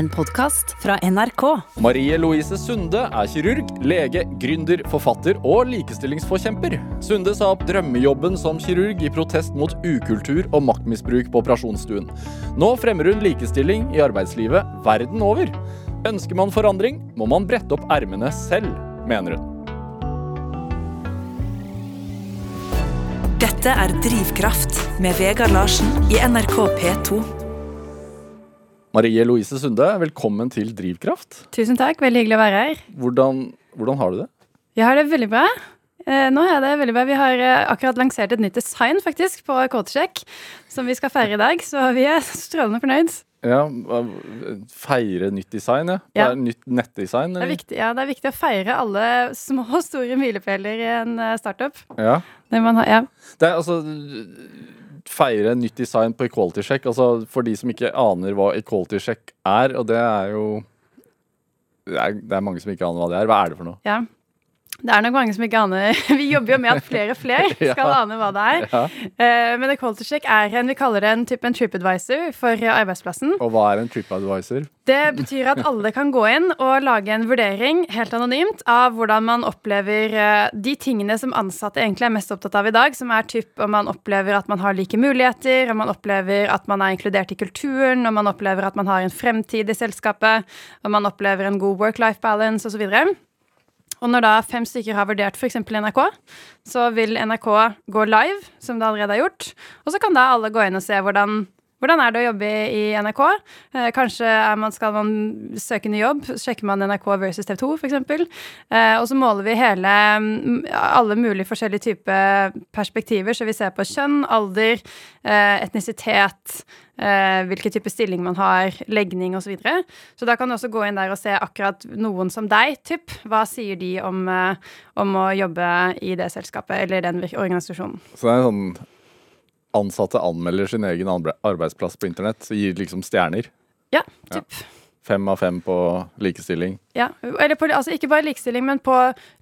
en podkast fra NRK. Marie Louise Sunde er kirurg, lege, gründer, forfatter og likestillingsforkjemper. Sunde sa opp drømmejobben som kirurg i protest mot ukultur og maktmisbruk på operasjonsstuen. Nå fremmer hun likestilling i arbeidslivet verden over. Ønsker man forandring, må man brette opp ermene selv, mener hun. Dette er Drivkraft med Vegard Larsen i NRK P2. Marie Louise Sunde, velkommen til Drivkraft. Tusen takk, veldig hyggelig å være her. Hvordan, hvordan har du det? Jeg har det veldig bra. Eh, nå er det veldig bra. Vi har eh, akkurat lansert et nytt design faktisk på Coatsjekk, som vi skal feire i dag, så vi er strålende fornøyd. Ja, Feire nytt design, ja. Ja. nytt nettdesign? Det er, eller? viktig, ja, det er viktig å feire alle små og store milepæler i en eh, startup. Ja. Det man har, ja. Det er altså Feire nytt design på equality check. Altså for de som ikke aner hva equality check er, og det er jo det er, det er mange som ikke aner hva det er. Hva er det for noe? ja. Det er nok mange som ikke aner Vi jobber jo med at flere og flere skal Ja. ane hva det er. Ja. Eh, Men Equality Check er en vi kaller det en type en tripadvisor for eh, arbeidsplassen. Og hva er en tripadvisor? Det betyr at alle kan gå inn og lage en vurdering helt anonymt av hvordan man opplever eh, de tingene som ansatte egentlig er mest opptatt av i dag, som er typ om man opplever at man har like muligheter, om man opplever at man er inkludert i kulturen, om man opplever at man har en fremtid i selskapet, om man opplever en god work-life balance osv. Og når da fem stykker har vurdert f.eks. NRK, så vil NRK gå live, som det allerede er gjort. Og så kan da alle gå inn og se hvordan, hvordan er det å jobbe i, NRK. Eh, kanskje man, skal man søke ny jobb, sjekker man NRK versus TV 2 f.eks. Og så måler vi hele, mm, alle mulige forskjellige typer perspektiver, så vi ser på kjønn, alder, eh, etnisitet, eh, hvilken type stilling man har, legning osv. Så, videre. så da kan du også gå inn der og se akkurat noen som deg, typ. Hva sier de om, om å jobbe i det selskapet eller den organisasjonen? Så det er sånn Ansatte anmelder sin egen arbeidsplass på internett, så gir liksom stjerner. Ja, Ja. typ. Fem av fem på likestilling. Ja, eller på, altså ikke bare likestilling, men på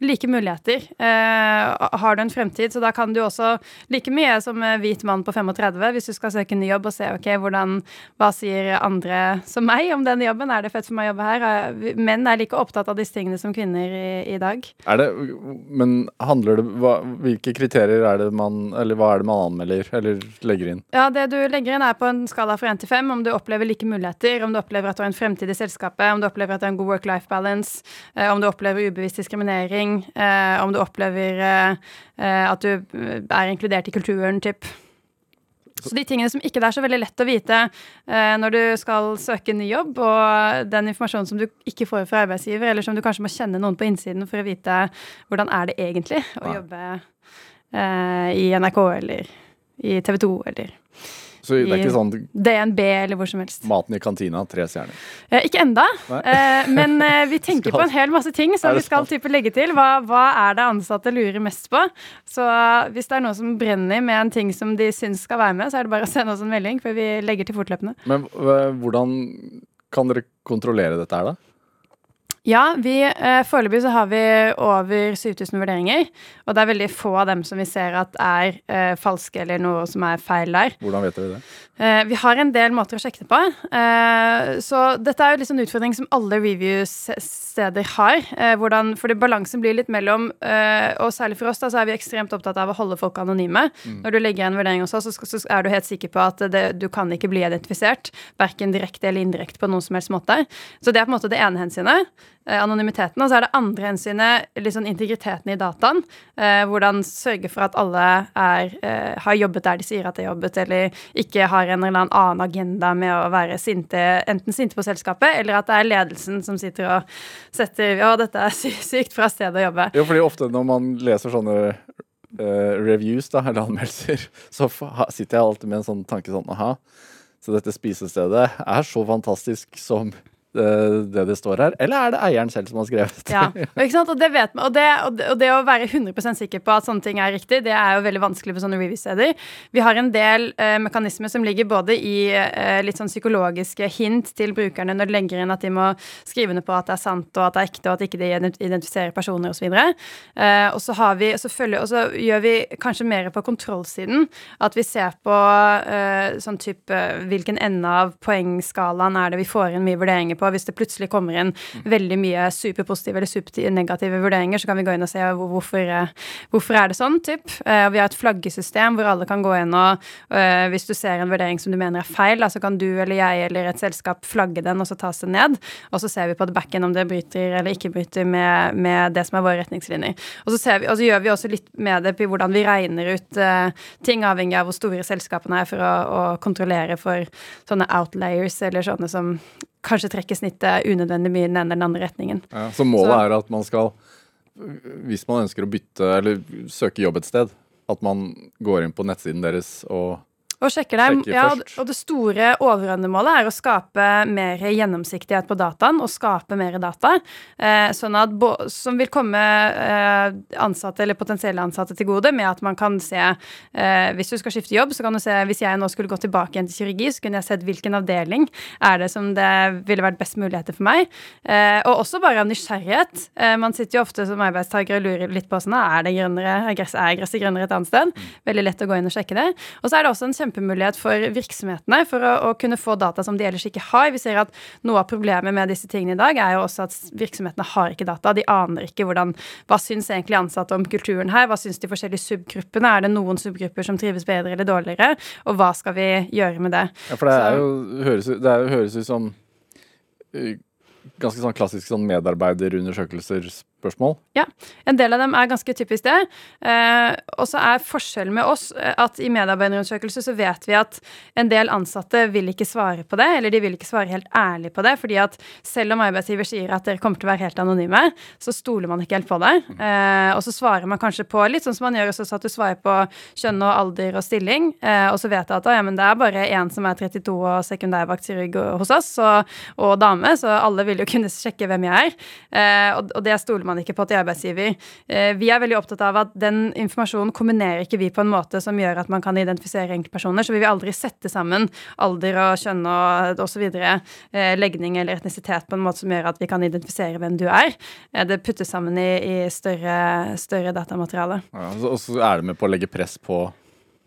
like muligheter. Eh, har du en fremtid, så da kan du også like mye som hvit mann på 35, hvis du skal søke ny jobb og se ok, hvordan, hva sier andre som meg om den jobben. Er det fett for meg å jobbe her? Er- Menn er like opptatt av disse tingene som kvinner i, i dag. Er det, men handler det hva, Hvilke kriterier er det man Eller hva er det man anmelder eller legger inn? Ja, Det du legger inn er på en skala fra 1 til 5 om du opplever like muligheter, om du opplever at du har en fremtid i selskapet, om du opplever at du har en god work-life balance, eh, om du opplever ubevisst diskriminering, eh, om du opplever eh, at du er inkludert i kulturen, typ. Så de tingene som ikke det er så veldig lett å vite eh, når du skal søke ny jobb, og den informasjonen som du ikke får fra arbeidsgiver, eller som du kanskje må kjenne noen på innsiden for å vite hvordan er det egentlig å jobbe eh, i NRK eller i TV 2 eller Så det er ikke sånn DNB eller hvor som helst. maten i kantina, tre stjerner. Eh, ikke enda, eh, men eh, vi tenker på en hel masse ting som vi skal type legge til. Hva, hva er det ansatte lurer mest på? Så eh, hvis det er noe som brenner med en ting som de syns skal være med, så er det bare å sende oss en melding, for vi legger til fortløpende. Men hvordan kan dere kontrollere dette her, da? Ja, vi, eh, foreløpig så har vi over 7000 vurderinger, og det er veldig få av dem som vi ser at er eh, falske eller noe som er feil der. Hvordan vet dere det? Eh, vi har en del måter å sjekke det på. Eh, så dette er jo liksom en utfordring som alle review-steder har. Eh, hvordan, fordi balansen blir litt mellom eh, Og særlig for oss da, så er vi ekstremt opptatt av å holde folk anonyme. Når du legger en vurdering hos oss, så, så er du helt sikker på at det, du kan ikke bli identifisert. Verken direkte eller indirekte på noen som helst måte. Så det er på en måte det ene hensynet. Eh, Anonymiteten. Og så er det andre hensynet sånn integriteten i dataen. Eh, hvordan sørge for at alle er, eh, har jobbet der de sier at de har jobbet, eller ikke har en eller annen agenda med å være sinte, enten sinte på selskapet, eller at det er ledelsen som sitter og setter Å, dette er sy sykt fra stedet å jobbe. Jo, fordi ofte når man leser sånne Uh, reviews, da, eller anmeldelser, så sitter jeg alltid med en sånn tanke sånn Aha, så dette spisestedet er så fantastisk som det det står her? Eller er det eieren selv som har skrevet? Ja, ikke sant? og det vet man. Og det, og, det, å være 100% sikker på at sånne ting er riktig, det er jo veldig vanskelig på sånne review-steder. Vi har en del eh, mekanismer som ligger både i eh, litt sånn psykologiske hint til brukerne når de legger inn at de må skrive under på at det er sant og at det er ekte, og at ikke de identifiserer personer osv. Eh, og så har vi, så følger, og så gjør vi kanskje mer på kontrollsiden. At vi ser på eh, sånn type hvilken ende av poengskalaen er det vi får inn mye vurderinger på. Hvis det plutselig kommer inn veldig mye superpositive eller supernegative vurderinger, så kan vi gå inn og se hvorfor, eh, hvorfor er det sånn, typ. Uh, vi har et flaggesystem hvor alle kan gå inn og uh, hvis du ser en vurdering som du mener er feil, så kan du eller jeg eller et selskap flagge den, og så tas den ned. Og så ser vi på det backen om det bryter eller ikke bryter med, med det som er våre retningslinjer. Og så, vi, og så, gjør vi også litt med det på hvordan vi regner ut ting, avhengig av hvor store selskapene er, for å, å kontrollere for sånne outlayers eller sånne som kanskje trekke snittet unødvendig mye i den ene eller den andre retningen. Ja, så målet så, er at man skal, hvis man ønsker å bytte eller søke jobb et sted, at man går inn på nettsiden deres og og sjekker dem. Ja, og det store overordnede målet er å skape mer gjennomsiktighet på dataen og skape mer data, eh, sånn at som vil komme eh, ansatte eller potensielle ansatte til gode, med at man kan se eh, Hvis du skal skifte jobb, så kan du se Hvis jeg nå skulle gå tilbake igjen til kirurgi, så kunne jeg sett hvilken avdeling er det som det ville vært best muligheter for meg. Eh, og også bare av nysgjerrighet. Eh, man sitter jo ofte som arbeidstaker og lurer litt på sånn Er det grønnere? Er gresset grønnere et annet sted? Mm. Veldig lett å gå inn og sjekke det. Og så er det også en kjempemulighet for virksomhetene for å, å, kunne få data som de ellers ikke har. Vi ser at noe av problemet med disse tingene i dag er jo også at virksomhetene har ikke data. De aner ikke hvordan Hva syns egentlig ansatte om kulturen her? Hva syns de forskjellige subgruppene? Er det noen subgrupper som trives bedre eller dårligere? Og hva skal vi gjøre med det? Ja, for det er jo, høres, det er, høres ut som uh, ganske sånn klassisk sånn medarbeiderundersøkelser spørsmål? Ja, en del av dem er ganske typisk det. Eh, og så er forskjellen med oss eh, at i medarbeiderundersøkelser så vet vi at en del ansatte vil ikke svare på det, eller de vil ikke svare helt ærlig på det, fordi at selv om arbeidsgiver sier at dere kommer til å være helt anonyme, så stoler man ikke helt på det. Eh, og så svarer man kanskje på litt sånn som man gjør også, at du svarer på kjønn og alder og stilling, og så vet jeg at ja, men det er bare én som er 32 og sekundærvaktkirurg hos oss, og, og, dame, så alle vil jo kunne sjekke hvem jeg er. Og, det stoler ikke på til arbeidsgiver. Eh, vi er veldig opptatt av at den informasjonen kombinerer ikke vi på en måte som gjør at man kan identifisere enkeltpersoner, så vi vil aldri sette sammen alder og kjønn og osv., eh, legning eller etnisitet på en måte som gjør at vi kan identifisere hvem du er. Eh, det puttes sammen i, i større, større datamateriale. Ja, og så er det med på å legge press på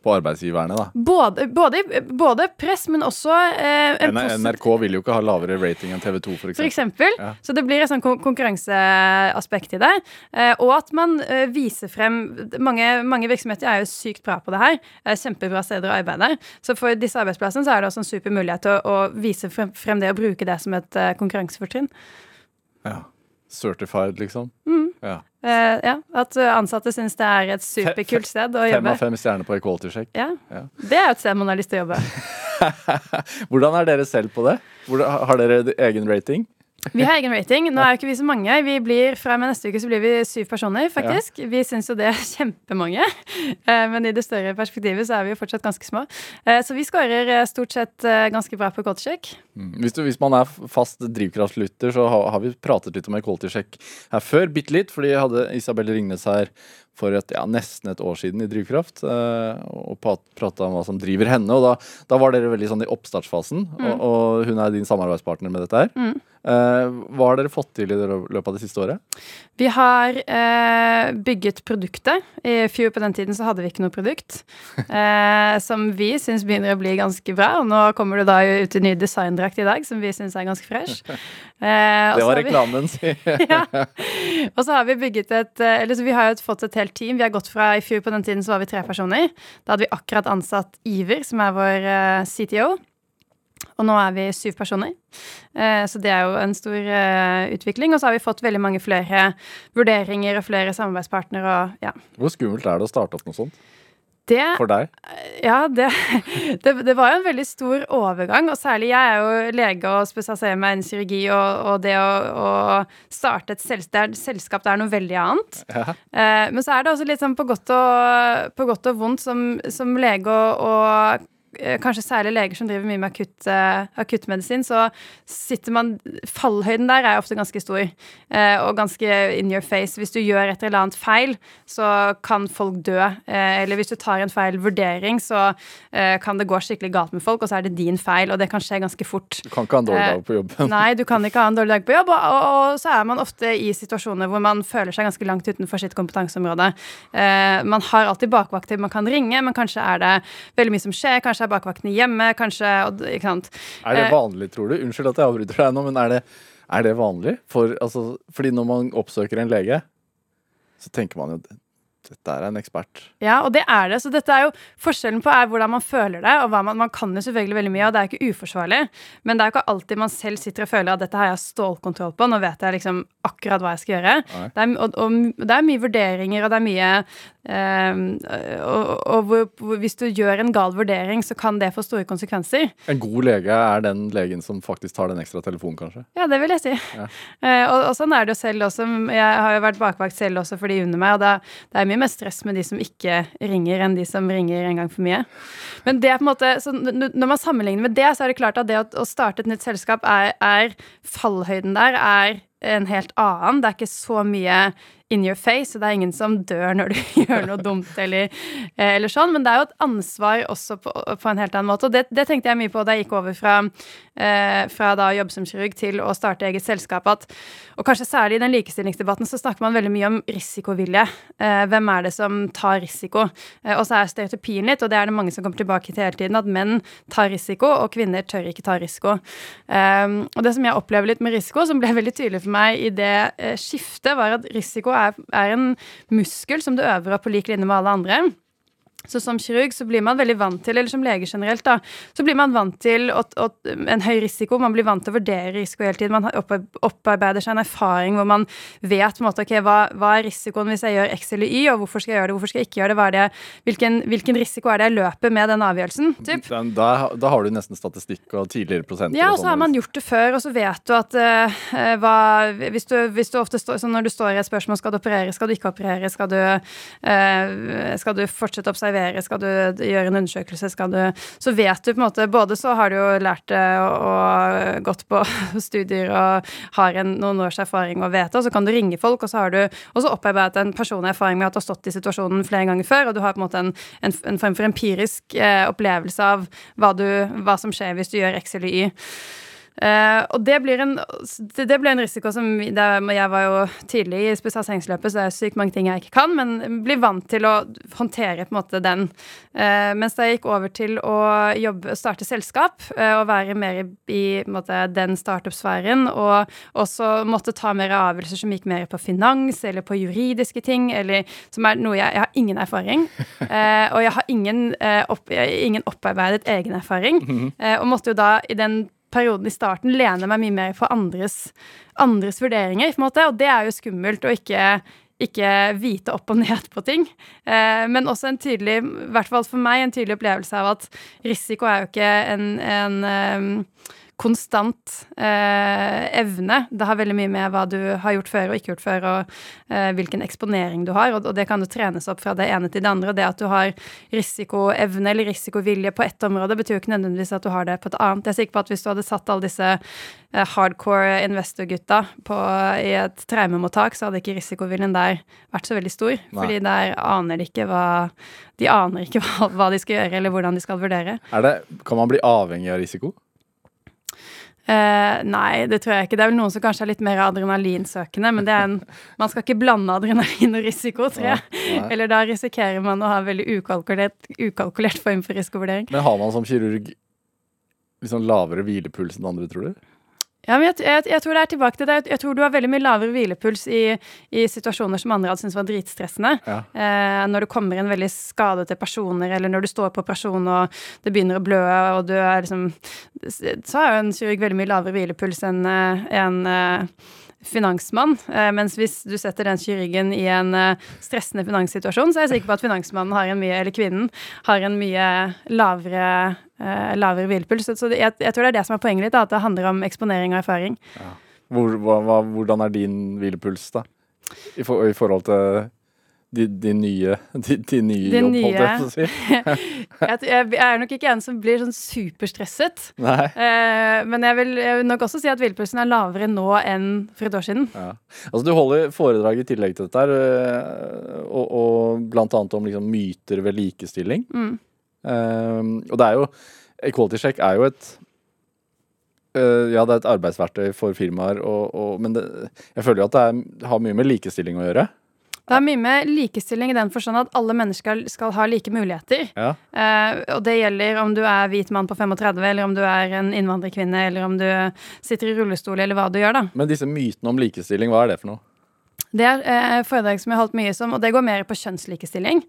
på arbeidsgiverne, da. Både, både, både press, men også eh, NRK vil jo ikke ha lavere rating enn TV 2, f.eks. For eksempel. Ja. Så det blir et sånn konkurranseaspekt i det. Eh, og at man eh, viser frem mange, mange, virksomheter er jo sykt bra på det her. kjempebra steder å arbeide. Så for disse arbeidsplassene så er det også en super mulighet til å, å vise frem, frem, det og bruke det som et uh, konkurransefortrinn. Ja. Certified, liksom. Mm. Ja. Uh, ja. At ansatte syns det er et superkult sted å jobbe. Fem av fem stjerner på equality check. Ja. ja. Det er jo et sted man har lyst til å jobbe. Hvordan er dere selv på det? Hvordan, har dere egen rating? Vi har egen rating. Nå er jo ikke vi så mange. Vi blir, Fra og med neste uke så blir vi syv personer, faktisk. Ja. Vi syns jo det er kjempemange. Eh, men i det større perspektivet så er vi jo fortsatt ganske små. Eh, så vi skårer eh, stort sett ganske bra på quality check. Mm. Hvis, du, hvis, man er fast drivkraftlytter, så har, har, vi pratet litt om quality check her før. Bitte litt, fordi jeg hadde Isabel Ringnes her for et, ja, nesten et år siden i Drivkraft. og prata om hva som driver henne. Og da, da, var dere veldig sånn i oppstartsfasen, mm. og, og, hun er din samarbeidspartner med dette her. Mm. Eh, hva har dere fått til i løpet av det siste året? Vi har eh, bygget produktet. I fjor på den tiden så hadde vi ikke noe produkt. Eh, som vi syns begynner å bli ganske bra. Og nå kommer det da ut i ny designdrakt i dag som vi syns er ganske fresh. Eh, det var reklamen, si. ja. Og så har vi bygget et eh, Eller så vi har jo fått et helt team. Vi har gått fra I fjor på den tiden så var vi tre personer. Da hadde vi akkurat ansatt Iver, som er vår eh, CTO. Og nå er vi syv personer. Eh, så det er jo en stor eh, utvikling. Og så har vi fått veldig mange flere vurderinger og flere samarbeidspartnere ja. Hvor skummelt er det å starte opp noe sånt? Det, For deg? Ja, det, det, det, var jo en veldig stor overgang. Og særlig jeg er jo lege og spesialiserer meg innen kirurgi, og, og det å, å, starte et selskap, selskap det er noe veldig annet. Ja. Eh, men så er det også litt sånn på godt og, på godt og vondt som, som lege og Eh, kanskje særlig leger som driver mye med akutt, uh, akuttmedisin, så sitter man Fallhøyden der er ofte ganske stor, uh, og ganske in your face. Hvis du gjør et eller annet feil, så kan folk dø. Eller hvis du tar en feil vurdering, så kan det gå skikkelig galt med folk, og så er det din feil, og det kan skje ganske fort. Du kan ikke ha en dårlig dag på jobb. nei, du kan ikke ha en dårlig dag på jobb, og, og, og, så er man ofte i situasjoner hvor man føler seg ganske langt utenfor sitt kompetanseområde. man har alltid bakvakter man kan ringe, men kanskje er det veldig mye som skjer. kanskje kanskje er bakvaktene hjemme, kanskje Ikke sant. Er det Eh, vanlig, tror du? Unnskyld at jeg avbryter deg nå, men er det, er det vanlig? For, altså, fordi når man oppsøker en lege, så tenker man jo dette er en ekspert. Ja, og det er det. Så dette er jo forskjellen på er hvordan man føler det. og man, man kan jo selvfølgelig veldig mye, og det er ikke uforsvarlig. Men det er jo ikke alltid man selv sitter og føler at dette har jeg stålkontroll på. Nå vet jeg liksom akkurat hva jeg skal gjøre. Det er, og, og det er mye vurderinger, og det er mye eh, Og, og hvor, hvor, hvis du gjør en gal vurdering, så kan det få store konsekvenser. En god lege er den legen som faktisk tar den ekstra telefonen, kanskje. Ja, det vil jeg si. Ja. Eh, og, og sånn er det jo selv også. Jeg har jo vært bakvakt selv også for de under meg, og det, det er mye mer stress med de som ikke ringer, enn de som ringer en gang for mye. Men det er på en måte, når man sammenligner med det, så er det klart at det å starte et nytt selskap er, er Fallhøyden der er en helt annen. Det er ikke så mye in your face, og det er ingen som dør når du gjør noe dumt eller, eh, eller sånn, men det er jo et ansvar også på, på en helt annen måte. Og det, det tenkte jeg mye på da jeg gikk over fra, eh, fra da å jobbe som kirurg til å starte eget selskap. At, og kanskje særlig i den likestillingsdebatten så snakker man veldig mye om risikovilje. Eh, hvem er det som tar risiko? Eh, og så er stereotypien litt, og det er det mange som kommer tilbake til hele tiden, at menn tar risiko, og kvinner tør ikke ta risiko. Um, og det som jeg opplever litt med risiko, som ble veldig tydelig for meg i det eh, skiftet, var at risiko er, er en muskel som du øver opp på lik linje med alle andre. Så som kirurg så blir man veldig vant til, eller som lege generelt, da, så blir man vant til å, å, en høy risiko. Man blir vant til å vurdere risiko hele tiden. Man opparbeider seg en erfaring hvor man vet på en måte, ok, hva, hva er risikoen hvis jeg gjør X eller Y, og hvorfor skal jeg gjøre det, hvorfor skal jeg ikke gjøre det, hva er det hvilken, hvilken risiko er det jeg løper med den avgjørelsen? Typ. Da, da har du nesten statistikk og tidligere prosenter. Ja, og så sånn. har man gjort det før, og så vet du at eh, hva Hvis du, hvis du ofte står Når du står i et spørsmål skal du operere, skal du ikke operere, skal du, uh, skal du fortsette å observere, skal du gjøre en undersøkelse, skal du Så vet du på en måte Både så har du jo lært det og gått på studier og har en, noen års erfaring og vet det, og så kan du ringe folk, og så har du også opparbeidet en personlig erfaring med at du har stått i situasjonen flere ganger før, og du har på en måte en, en, en form for empirisk eh, opplevelse av hva, du, hva som skjer hvis du gjør X eller Y. Eh, og det blir en, det, ble en risiko som det, Jeg var jo tidlig i spesialiseringsløpet, så det er sykt mange ting jeg ikke kan, men blir vant til å håndtere på en måte den. Uh, mens da jeg gikk over til å jobbe, starte selskap uh, og være mer i, i måte, den startup-sfæren, og også måtte ta mer avgjørelser som gikk mer på finans eller på juridiske ting, eller som er noe jeg, jeg har ingen erfaring. Og jeg har ingen, opp, ingen opparbeidet egen erfaring, eh, og måtte jo da i den perioden i starten lener meg mye mer på andres, andres vurderinger, på en måte, og det er jo skummelt å ikke ikke vite opp og ned på ting. Eh, men også en tydelig, i hvert fall for meg, en tydelig opplevelse av at risiko er jo ikke en, en eh, konstant eh, evne. Det har veldig mye med hva du har gjort før og ikke gjort før, og eh, hvilken eksponering du har. Og, og det kan jo trenes opp fra det ene til det andre. Det at du har risikoevne eller risikovilje på ett område, betyr jo ikke nødvendigvis at du har det på et annet. Jeg er sikker på at hvis du hadde satt alle disse eh, hardcore investor-gutta i et traumemottak, så hadde ikke risikoviljen der vært så veldig stor. Nei. Fordi der aner de ikke hva De aner ikke hva, hva de skal gjøre, eller hvordan de skal vurdere. Er det, kan man bli avhengig av risiko? Eh, nei, det tror jeg ikke. Det er vel noen som kanskje er litt mer adrenalinsøkende, men det er en, man skal ikke blande adrenalin og risiko, tror jeg. Nei, nei. Eller da risikerer man å ha en veldig ukalkulert, ukalkulert form for risikovurdering. Men har man som kirurg liksom lavere hvilepuls enn andre, tror du? Ja, men jeg, jeg, jeg tror det er tilbake til det. Jeg tror du har veldig mye lavere hvilepuls i, i situasjoner som andre hadde syntes var dritstressende. Ja. Eh, når du kommer inn veldig skadete personer, eller når du står på operasjon og det begynner å blø, og du er liksom Så har jo en kirurg veldig mye lavere hvilepuls enn en, en eh, finansmann. Eh, mens hvis du setter den kirurgen i en eh, stressende finanssituasjon, så er jeg sikker på at finansmannen har en mye, eller kvinnen har en mye lavere, eh, lavere hvilepuls. Så, jeg, jeg tror det er det som er poenget litt, at det handler om eksponering og erfaring. Hvor, hva, hva, hvordan er din hvilepuls, da? I, for, I forhold til de, de nye, de, de nye De jobb, nye. holdt jeg på å si. Jeg, er nok ikke en som blir sånn superstresset. Nei. Eh, men jeg vil, jeg vil nok også si at hvilepulsen er lavere nå enn for et år siden. Ja. Altså, du holder foredrag i tillegg til dette, her, øh, og, og blant annet om liksom, myter ved likestilling. Mm. Um, og det er jo Equality Check er jo et øh, Ja, det er et arbeidsverktøy for firmaer, og, og, men det, jeg føler jo at det er, har mye med likestilling å gjøre. Det er mye med likestilling i den forstand at alle mennesker skal, ha like muligheter. Ja. Eh, og det gjelder om du er hvit mann på 35, eller om du er en innvandrerkvinne, eller om du sitter i rullestol, eller hva du gjør, da. Men disse mytene om likestilling, hva er det for noe? Det er eh, foredrag som jeg har holdt mye som, og det går mer på kjønnslikestilling.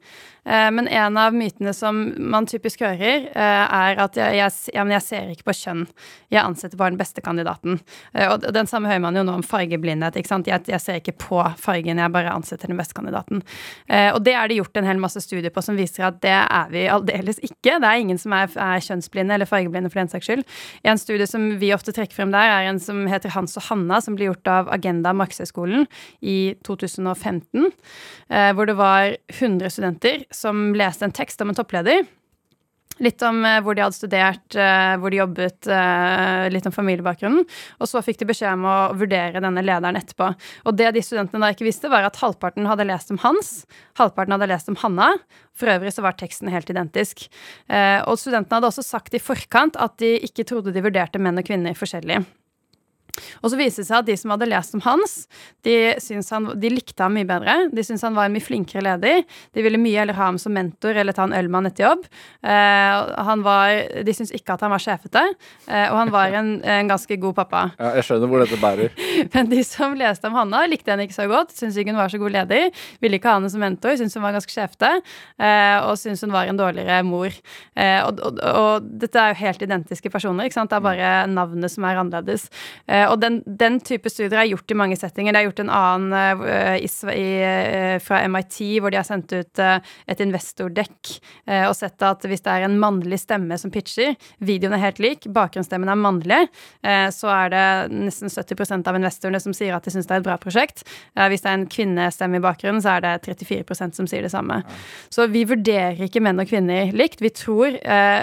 Eh, men en av mytene som man typisk hører, eh, er at jeg, jeg, ja, jeg, ser ikke på kjønn. Jeg ansetter bare den beste kandidaten. Eh, og den samme hører man jo nå om fargeblindhet. ikke sant? Jeg, jeg ser ikke på fargen, jeg bare ansetter den beste kandidaten. Eh, og det er det gjort en hel masse studier på som viser at det er vi aldeles ikke. Det er ingen som er, er kjønnsblinde eller fargeblinde for den saks skyld. En studie som vi ofte trekker frem der, er en som heter Hans og Hanna, som blir gjort av Agenda Markedshøgskolen i 2015, eh, hvor det var 100 studenter som leste en tekst om en toppleder. Litt om eh, hvor de hadde studert, eh, hvor de jobbet, litt om familiebakgrunnen. Og så fikk de beskjed om å vurdere denne lederen etterpå. Og det de studentene da ikke visste, var at halvparten hadde lest om Hans, halvparten hadde lest om Hanna. For øvrig så var teksten helt identisk. Og studentene hadde også sagt i forkant at de ikke trodde de vurderte menn og kvinner forskjellig. Og så viste det seg at de som hadde lest om Hans, de, han, de likte ham mye bedre. De syntes han var en mye flinkere leder. De ville mye heller ha ham som mentor eller ta en ølmann etter jobb. Eh, var, de syntes ikke at han var sjefete, eh, og han var en, en, ganske god pappa. Ja, jeg skjønner hvor dette bærer. Men de som leste om Hanna, likte henne ikke så godt. Syntes ikke hun var så god leder. Ville ikke ha henne som mentor. Syntes hun var ganske sjefete. Eh, og syntes hun var en dårligere mor. Eh, og, og, og, dette er jo helt identiske personer, ikke sant. Det er bare navnet som er annerledes. Eh, og den, den, type studier er gjort i mange settinger. Det er gjort en annen uh, i, i, uh, fra MIT, hvor de har sendt ut et investordekk og sett at hvis det er en mannlig stemme som pitcher, videoen er helt lik, bakgrunnsstemmen er mannlig, så er det nesten 70% av investorene som sier at de syns det er et bra prosjekt. hvis det er en kvinnestemme i bakgrunnen, så er det 34% som sier det samme. Så vi vurderer ikke menn og kvinner likt. Vi tror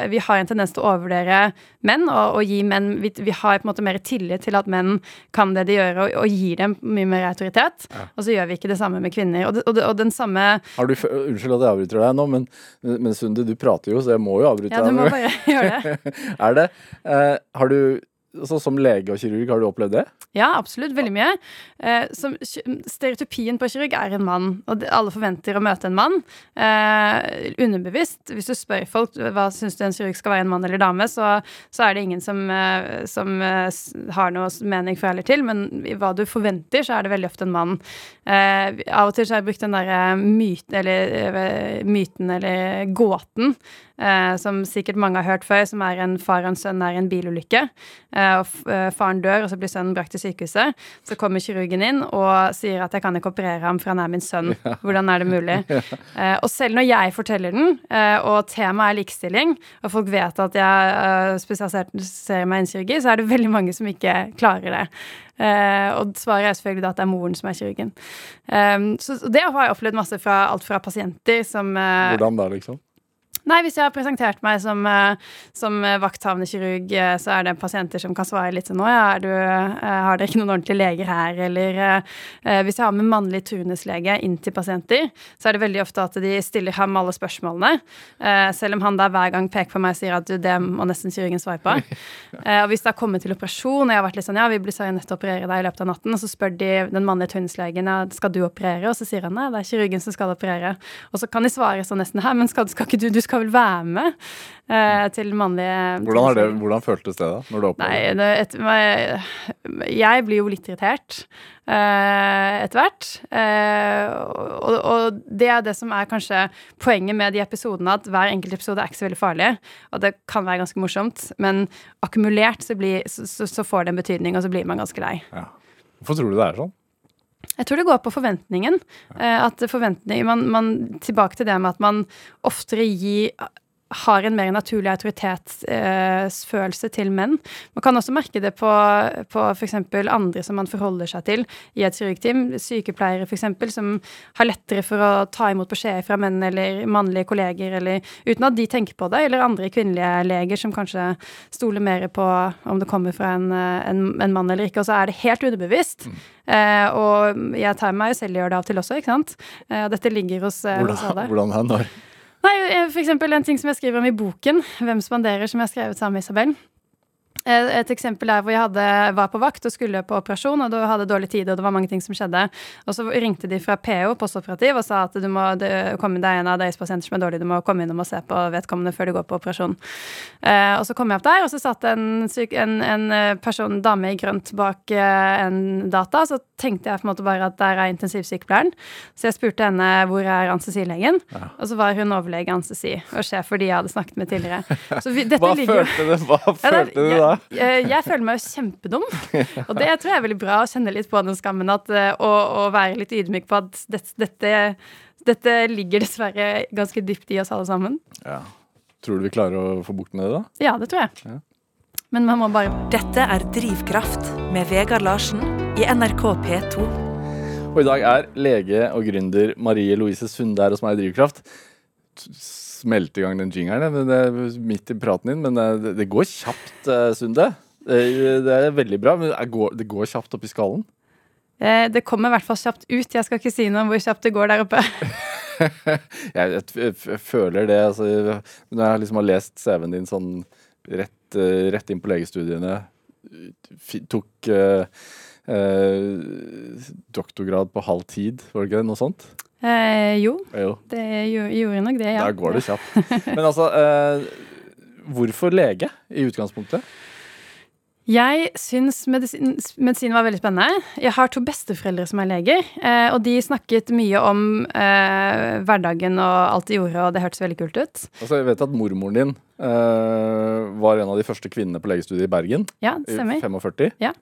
Vi har en tendens til å overvurdere menn og, og gi menn vi, vi, har på en måte mer tillit til at menn kan det de gjør, og, og gir dem mye mer autoritet. Ja. Og så gjør vi ikke det samme med kvinner. Og, det, og, og den samme du, Unnskyld at jeg avbryter deg nå, men, men Sunde, du prater jo, så jeg må jo avbryte deg. Ja, du må bare gjøre det. er det? uh, har du så som lege og kirurg, har du opplevd det? Ja, absolutt. Veldig mye. Eh, som, stereotypien på kirurg er en mann, og alle forventer å møte en mann. Eh, underbevisst. Hvis du spør folk hva syns du en kirurg skal være, en mann eller dame, så, så er det ingen som, eh, som eh, har noe mening for eller til, men hva du forventer, så er det veldig ofte en mann. Eh, av og til så har jeg brukt den derre myten, eller myten eller gåten eh, som sikkert mange har hørt før, som er en far og en sønn er i en bilulykke. Eh, og eh, faren dør, og så blir sønnen brakt til sykehuset. Så kommer kirurgen inn og sier at jeg kan ikke operere ham, for han er min sønn. Ja. Hvordan er det mulig? Eh, og selv når jeg forteller den, eh, og temaet er likestilling, og folk vet at jeg eh, spesialiserer meg innen kirurgi, så er det veldig mange som ikke klarer det. Uh, og svaret er selvfølgelig da at det er moren som er kirurgen. Um, så det har jeg opplevd masse fra alt fra pasienter som eh, Hvordan da, liksom? Nei, hvis jeg har presentert meg som, eh, som vakthavende kirurg, eh, så er det pasienter som kan svare litt sånn Nå, ja, du, eh, har dere ikke noen ordentlige leger her? Eller hvis jeg har med mannlig turnuslege inn til pasienter, så er det veldig ofte at de stiller ham alle spørsmålene. selv om han da hver gang peker på meg og sier at du, det må nesten kirurgen svare på. og hvis det har kommet til operasjon, og jeg har vært litt sånn ja, vi blir nødt til å operere deg i løpet av natten, og så spør de den mannlige turnuslegen ja, skal du operere, og så sier han nei, det er kirurgen som skal operere. Og så kan de svare sånn nesten her, men skal, skal ikke du, du skal vel være med eh, til mannlige hvordan, det, hvordan, føltes det, da? når du Nei, det, et, Jeg blir jo litt irritert eh, etter hvert. Eh, og, og, det er det som er kanskje poenget med de episodene, at hver enkelt episode er ikke så veldig farlig. Og det kan være ganske morsomt, men akkumulert så, blir, så, så, så får det en betydning, og så blir man ganske lei. Ja. Hvorfor tror du det er sånn? Jeg tror det går på forventningen. Eh, at forventning, man, man, Tilbake til det med at man oftere gir har en mer naturlig autoritetsfølelse til menn. Man kan også merke det på, på f.eks. andre som man forholder seg til i et kirurgteam. Sykepleiere f.eks. som har lettere for å ta imot beskjeder fra menn eller mannlige kolleger, eller, uten at de tenker på det. Eller andre kvinnelige leger som kanskje stoler mer på om det kommer fra en, en, en mann eller ikke. Og så er det helt underbevisst. Mm. Eh, og jeg tar meg selv i å gjøre det av og til også, ikke sant. Eh, dette ligger hos, eh, hvordan, hos alle. Hvordan når? Nei, eh, for eksempel en ting som jeg skriver om i boken, 'Hvem spanderer', som jeg har skrevet sammen med Isabel. Eh, Et eksempel er hvor jeg hadde, var på vakt og skulle på operasjon, og da hadde dårlig tid, og det var mange ting som skjedde. Og så ringte de fra PO, postoperativ, og sa at du må komme, det er en av deres pasienter som er dårlig, du må komme innom og se på vedkommende før du går på operasjon. Eh, og så kom jeg opp der, og så satt en, en, en eh, person, dame i grønt, bak eh, en data. Så tenkte jeg på en måte bare at der er intensivsykepleieren. Så jeg spurte henne hvor er anestesilegen, og så var hun overlege anestesi og sjef for de jeg hadde snakket med tidligere. Så vi, Hva ligger jo- du, hva ja, følte du da? Jeg, jeg, føler meg jo kjempedum. Og det tror jeg er veldig bra å kjenne litt på den skammen. At, eh, og, og være litt ydmyk på at dette, dette, dette ligger dessverre ganske dypt i oss alle sammen. Ja. Tror du vi klarer å få bukt med det, da? Ja, det tror jeg. Ja. Men man må bare Dette er Drivkraft med Vegard Larsen i NRK P2. Og i dag er lege og gründer Marie Louise Sunde her hos meg i Drivkraft. Smelte i gang den jingeren det er midt i praten din, men det, det går kjapt, eh, Sunde. Det, det er veldig bra, men det går, det går kjapt opp i skallen. eh, Det kommer i hvert fall kjapt ut. Jeg skal ikke si noe om hvor kjapt det går der oppe. Jeg, jeg, føler det. Altså, når jeg liksom har lest CV-en din sånn rett, eh, rett inn på legestudiene, tok uh, uh, doktorgrad på halv tid, var det ikke? Noe sånt? Eh, jo, Jo. det gjorde, nok det, ja. Da går det kjapt. Men altså, eh, hvorfor lege i utgangspunktet? Jeg syns medisin, medisin var veldig spennende. Jeg har to besteforeldre som er leger, eh, og de snakket mye om eh, hverdagen og alt de gjorde, og det hørtes veldig kult ut. Altså, jeg vet at mormoren din eh, var en av de første kvinnene på legestudiet i Bergen. Ja, det stemmer. I 45. Ja.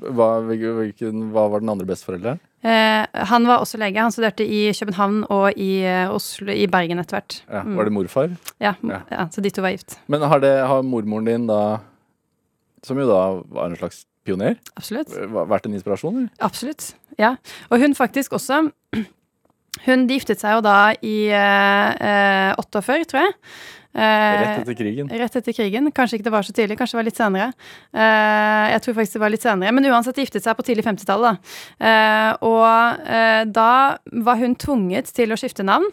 Hva, hvilken, hva var den andre besteforelderen? Eh, han var også lege. Han studerte i København og i, eh, Oslo, i Bergen etter hvert. Ja, var det morfar? Ja, Ja. ja, så de to var gift. Men har, det, har mormoren din da, som jo da var en slags pioner, Absolutt. vært en inspirasjon? Eller? Absolutt. Ja. Og hun faktisk også Hun de giftet seg jo da i eh, eh, 48, tror jeg. Eh, Rett etter krigen. Rett etter krigen. Kanskje ikke det var så tidlig, kanskje det var litt senere. Eh, jeg tror faktisk det var litt senere. Men uansett giftet seg på tidlig 50-tallet. da. Eh, og da var hun tvunget til å skifte navn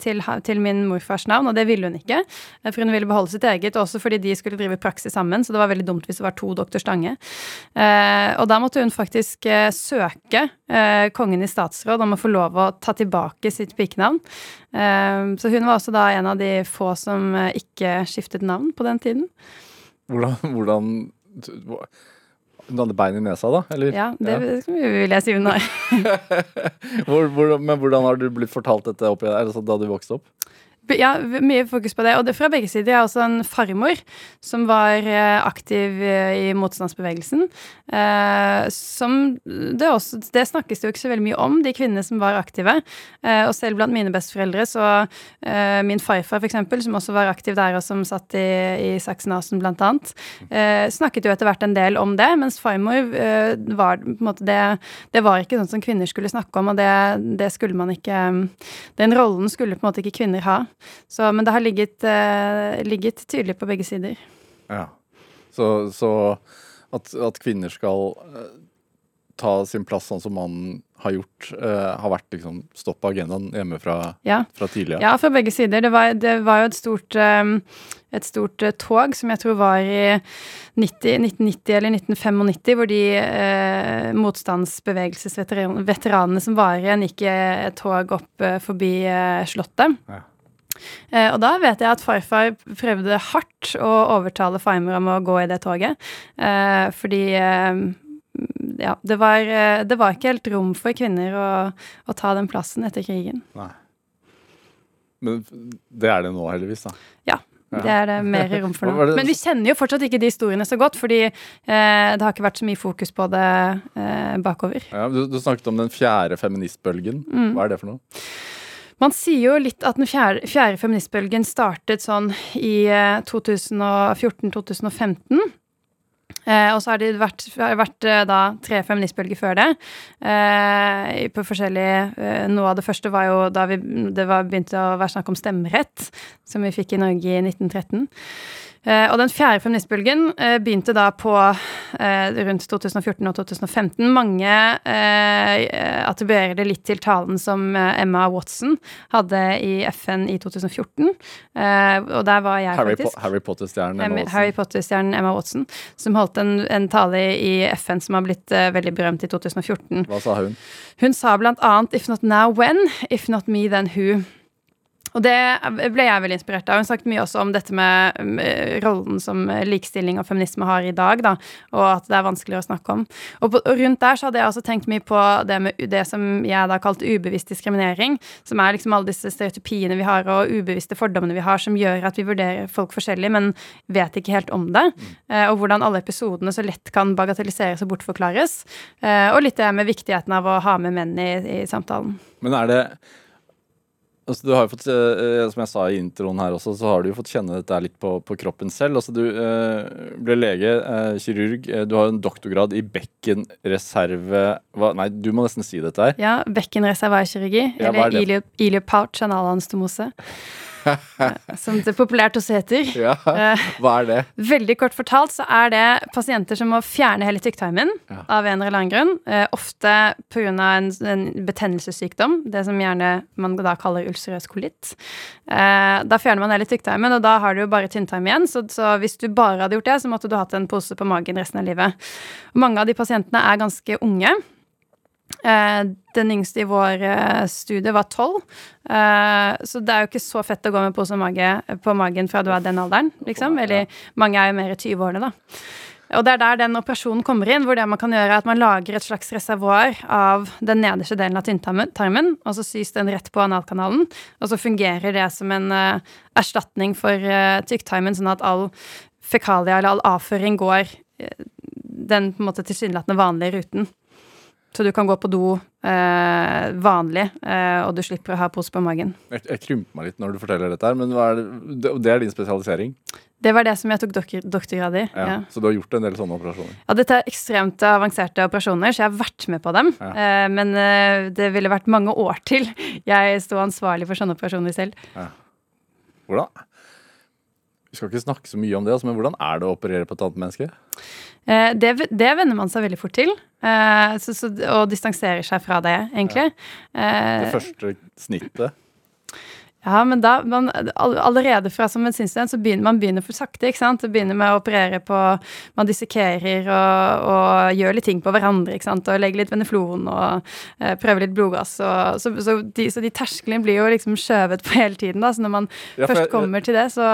til, til min morfars navn, og det ville hun ikke. eh, For hun ville beholde sitt eget, også fordi de skulle drive praksis sammen, så det var veldig dumt hvis det var to doktor Stange. Eh, og da måtte hun faktisk eh, søke eh, kongen i statsråd om å få lov å ta tilbake sitt pikenavn. Eh, så hun var også da en av de få som eh, ikke skiftet navn på den tiden. Hvordan, hvordan Hun hadde bein i nesa, da? Eller? Ja, det vil jeg si hun har. Hvor, hvor, men hvordan har du blitt fortalt dette opp, altså, da du vokste opp? Ja, mye fokus på det. Og det fra begge sider. Jeg har også en farmor som var eh, aktiv eh, i motstandsbevegelsen. Eh, som det, også, det snakkes det jo ikke så veldig mye om, de kvinnene som var aktive. Og selv blant mine besteforeldre, så min farfar f.eks., som også var aktiv der, og som satt i, i annet, eh, snakket jo etter hvert en del om det, mens farmor var på en måte det Det var ikke sånn som kvinner skulle snakke om, og det, det skulle man ikke Den rollen skulle på en måte ikke kvinner ha. Så, men det har ligget, eh, ligget tydelig på begge sider. Ja. Så, så at, at kvinner skal eh, ta sin plass sånn som mannen har gjort, eh, har vært liksom stopp på agendaen hjemme fra, Ja. fra tidlig av. Ja, fra begge sider. Det var, det var jo et stort, eh, et stort eh, tog som jeg tror var i 90, 1990 eller 1995, hvor de eh, motstandsbevegelsesveteranene som var igjen, gikk i et tog opp eh, forbi eh, Slottet. Ja. Eh, og da vet jeg at farfar prøvde hardt å overtale farmor om å gå i det toget. Eh, fordi eh, ja, det var, det var ikke helt rom for kvinner å, å ta den plassen etter krigen. Nei. Men det er det nå, heldigvis. da. Ja. Det er det mer rom for nå. Men vi kjenner jo fortsatt ikke de historiene så godt, fordi eh, det har ikke vært så mye fokus på det eh, bakover. Ja, du, du snakket om den fjerde feministbølgen. Mm. Hva er det for noe? Man sier jo litt at den fjerde, fjerde feministbølgen startet sånn i eh, 2014-2015. Eh, og så har det vært, vært eh, da tre feministbølger før det. Eh, på forskjellige eh, Noe av det første var jo da vi, det var begynte å være snakk om stemmerett, som vi fikk i Norge i 1913. Eh, og den fjerde feministbølgen eh, begynte da på eh, rundt 2014 og 2015. Mange attribuerer det litt til talen som Emma Watson hadde i FN i 2014. Eh, og der var jeg, Harry, faktisk. po Harry Potter-stjernen Emma Watson. Harry Potter-stjernen Emma Watson, som holdt en, en tale i FN som har blitt veldig berømt i 2014. Hva sa hun? Hun sa blant annet 'if not now, when', 'if not me, then who'. Og det ble jeg veldig inspirert av. Hun snakket mye også om dette med, med rollen som likestilling og feminisme har i dag, da, og at det er vanskeligere å snakke om. Og, på, og rundt der så hadde jeg også tenkt mye på det med det som jeg da kalte ubevisst diskriminering, som er liksom alle disse stereotypiene vi har og ubevisste fordommene vi har som gjør at vi vurderer folk forskjellig, men vet ikke helt om det. Eh, og hvordan alle episodene så lett kan bagatelliseres og bortforklares. Eh, og litt det med viktigheten av å ha med menn i, i samtalen. Men er det Altså, du har jo fått, eh, Som jeg sa i introen her også, så har du jo fått kjenne dette litt på, på kroppen selv. Altså, du eh, ble lege, eh, kirurg. Eh, du har en doktorgrad i bekkenreserve hva, Nei, du må nesten si dette her. Ja, bekkenreservekirurgi. Ja, er eller ilio, iliopouch analanastomose. Som det populært også heter. Ja, Eh, Hva er det? Veldig kort fortalt så er det pasienter som må fjerne hele tykktarmen Ja. av en eller annen grunn. Eh, ofte pga. En, en betennelsessykdom, det som gjerne man da kaller ulcerøs kolitt. Eh, da fjerner man hele tykktarmen, og da har du jo bare tynntarm igjen. Så, så hvis du bare hadde gjort det, så måtte du hatt en pose på magen resten av livet. Mange av de pasientene er ganske unge. Eh, den yngste i vår eh, studie var tolv. Eh, så det er jo ikke så fett å gå med pose på magen fra du er den alderen, liksom. Eller mange er jo mer i 20-årene, da. Og det er der den operasjonen kommer inn, hvor det man kan gjøre er at man lager et slags reservoar av den nederste delen av tynntarmen, og så sys den rett på analkanalen, og så fungerer det som en erstatning for tykktarmen, sånn at all fekalia eller all avføring går den på en måte tilsynelatende vanlige ruten. Så du kan gå på do eh, vanlig, eh, og du slipper å ha pose på magen. Jeg, jeg krymper meg litt når du forteller dette her, men er det, det, det er din spesialisering? Det var det som jeg tok doktor, doktorgrad i. Ja. Ja. Så du har gjort en del sånne operasjoner? Ja, dette er ekstremt avanserte operasjoner, så jeg har vært med på dem. Ja. Eh, men eh, det ville vært mange år til jeg sto ansvarlig for sånne operasjoner selv. Hvordan? Vi skal ikke snakke så mye om det, altså, men hvordan er det å operere på et annet menneske? Eh, det, det venner man seg veldig fort til, eh, så, så, og distanserer seg fra det, egentlig. Det Eh, første snittet? Ja, men da, man, allerede fra som medisinstudent så begynner man begynner for sakte. ikke sant? Det begynner med å operere på Man dissekerer og, og gjør litt ting på hverandre. ikke sant? Og legger litt veneflon og eh, prøver litt blodgass. Og, så, så, de, så de tersklene blir jo liksom skjøvet på hele tiden. da, Så når man Ja, først jeg- kommer til det, så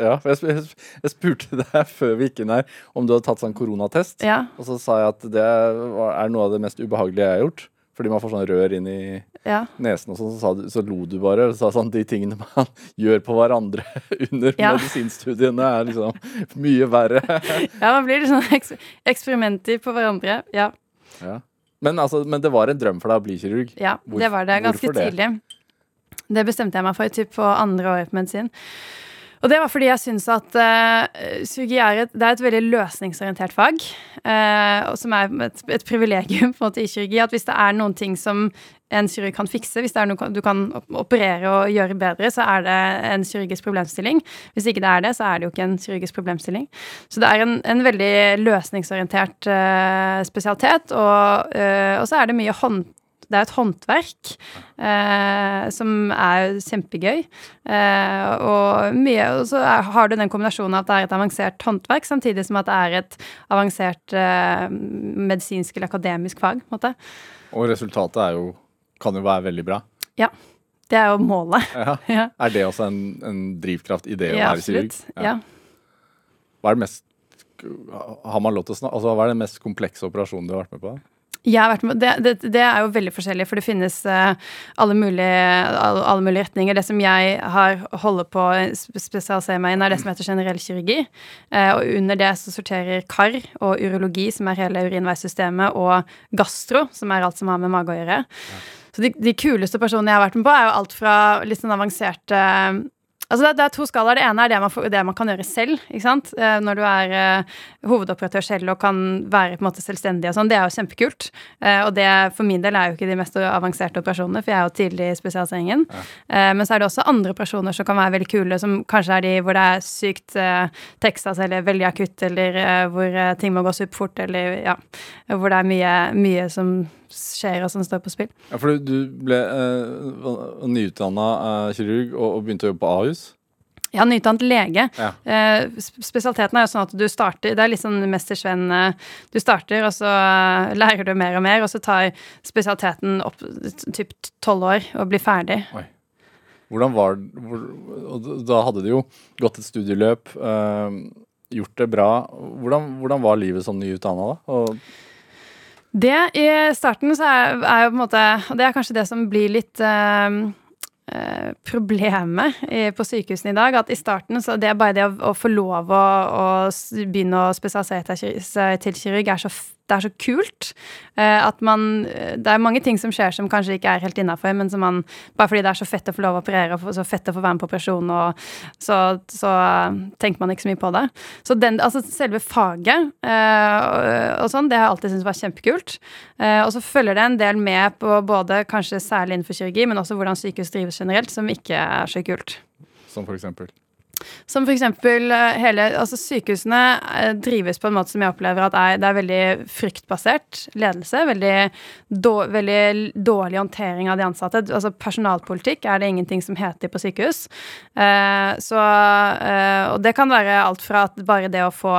Ja, for jeg, jeg, spurte deg før vi gikk inn her om du hadde tatt sånn koronatest. Ja. Og så sa jeg at det er noe av det mest ubehagelige jeg har gjort. Fordi man får sånn rør inn i ja. nesen og sånn, så, du- så lo du bare. Og sa sånn de tingene man gjør på hverandre under Ja. medisinstudiene, er liksom mye verre. ja, man blir sånn eks eksperimenter på hverandre. Ja. ja. men, altså, men det var en drøm for deg å bli kirurg. Ja, det var det ganske det? tidlig. Det bestemte jeg meg for typ på andre året på medisin. Og det var fordi jeg syns at uh, sugi er et, det er et veldig løsningsorientert fag. Uh, som er et, et privilegium på en måte i kirurgi. At hvis det er noen ting som en kirurg kan fikse, hvis det er noe du kan operere og gjøre bedre, så er det en kirurgisk problemstilling. Hvis ikke det er det, så er det jo ikke en kirurgisk problemstilling. Så det er en, en veldig løsningsorientert uh, spesialitet. Og, uh, og så er det mye hånd det er et håndverk eh, som er kjempegøy. Eh, og, mye, og så er, har du den kombinasjonen at det er et avansert håndverk, samtidig som at det er et avansert eh, medisinsk eller akademisk fag. måte. Og resultatet er jo, kan jo være veldig bra. Ja. Det er jo målet. Ja. ja, Er det også en, en drivkraft i det å ja være kirurg? Ja. Hva er det mest har man lov til å snakke altså, Hva er den mest komplekse operasjonen du har vært med på? Jeg har vært med, det, det, det er jo veldig forskjellig, for det finnes eh, alle, mulige, alle, alle mulige retninger. Det som jeg har holder på å sp- spesialisere meg inn, er det som heter generell kirurgi. Eh, og under det så sorterer kar og urologi, som er hele urinveissystemet, og gastro, som er alt som har med mage å gjøre. Så de, de kuleste personene jeg har vært med på, er jo alt fra litt sånn avanserte Altså det, det, er to skalaer. Det ene er det man, det man, kan gjøre selv. Eh, når du er eh, hovedoperatør selv og kan være på en måte selvstendig og sånn. Det er jo kjempekult. Eh, og det for min del er jo ikke de mest avanserte operasjonene, for jeg er jo tidlig i spesialiseringen. Ja. Uh, men så er det også andre operasjoner som kan være veldig kule, som kanskje er de hvor det er sykt uh, Texas eller veldig akutt, eller hvor ting må gå superfort, eller ja, hvor det er mye, mye som skjer og som står på spill. Ja, for du ble uh, nyutdanna uh, kirurg og, og, begynte å jobbe på Ahus? Ja, nyutdannet lege. Ja. Eh, spesialiteten er jo sånn at du starter Det er litt sånn Mester Sven. Uh, du starter, og så lærer du mer og mer, og så tar spesialiteten opp typ tolv år og blir ferdig. Oi. Hvordan var hvor, Da hadde du jo gått et studieløp, gjort det bra. Hvordan, hvordan var livet som nyutdanna da? Og det i starten så er, er, jo på en måte Og det er kanskje det som blir litt uh, problemet på sykehusene i dag. At i starten så det er bare det å, å få lov å, å begynne å spesialisere seg til kirurg er så det er så kult. Uh, at man Det er mange ting som skjer som kanskje ikke er helt innafor, men som man Bare fordi det er så fett å få lov å operere og så fett å få være med på operasjon, og så, så uh, tenker man ikke så mye på det. Så den, altså selve faget uh, og sånn, det har jeg alltid syntes var kjempekult. og så følger det en del med på både kanskje særlig innenfor kirurgi, men også hvordan sykehus drives generelt, som ikke er så kult. Som for eksempel? Som f.eks. Eh, hele Altså, sykehusene eh, drives på en måte som jeg opplever at er, det er veldig fryktbasert ledelse. Veldig, då, veldig dårlig håndtering av de ansatte. Altså, personalpolitikk er det ingenting som heter på sykehus. Eh, så eh, Og det kan være alt fra at bare det å få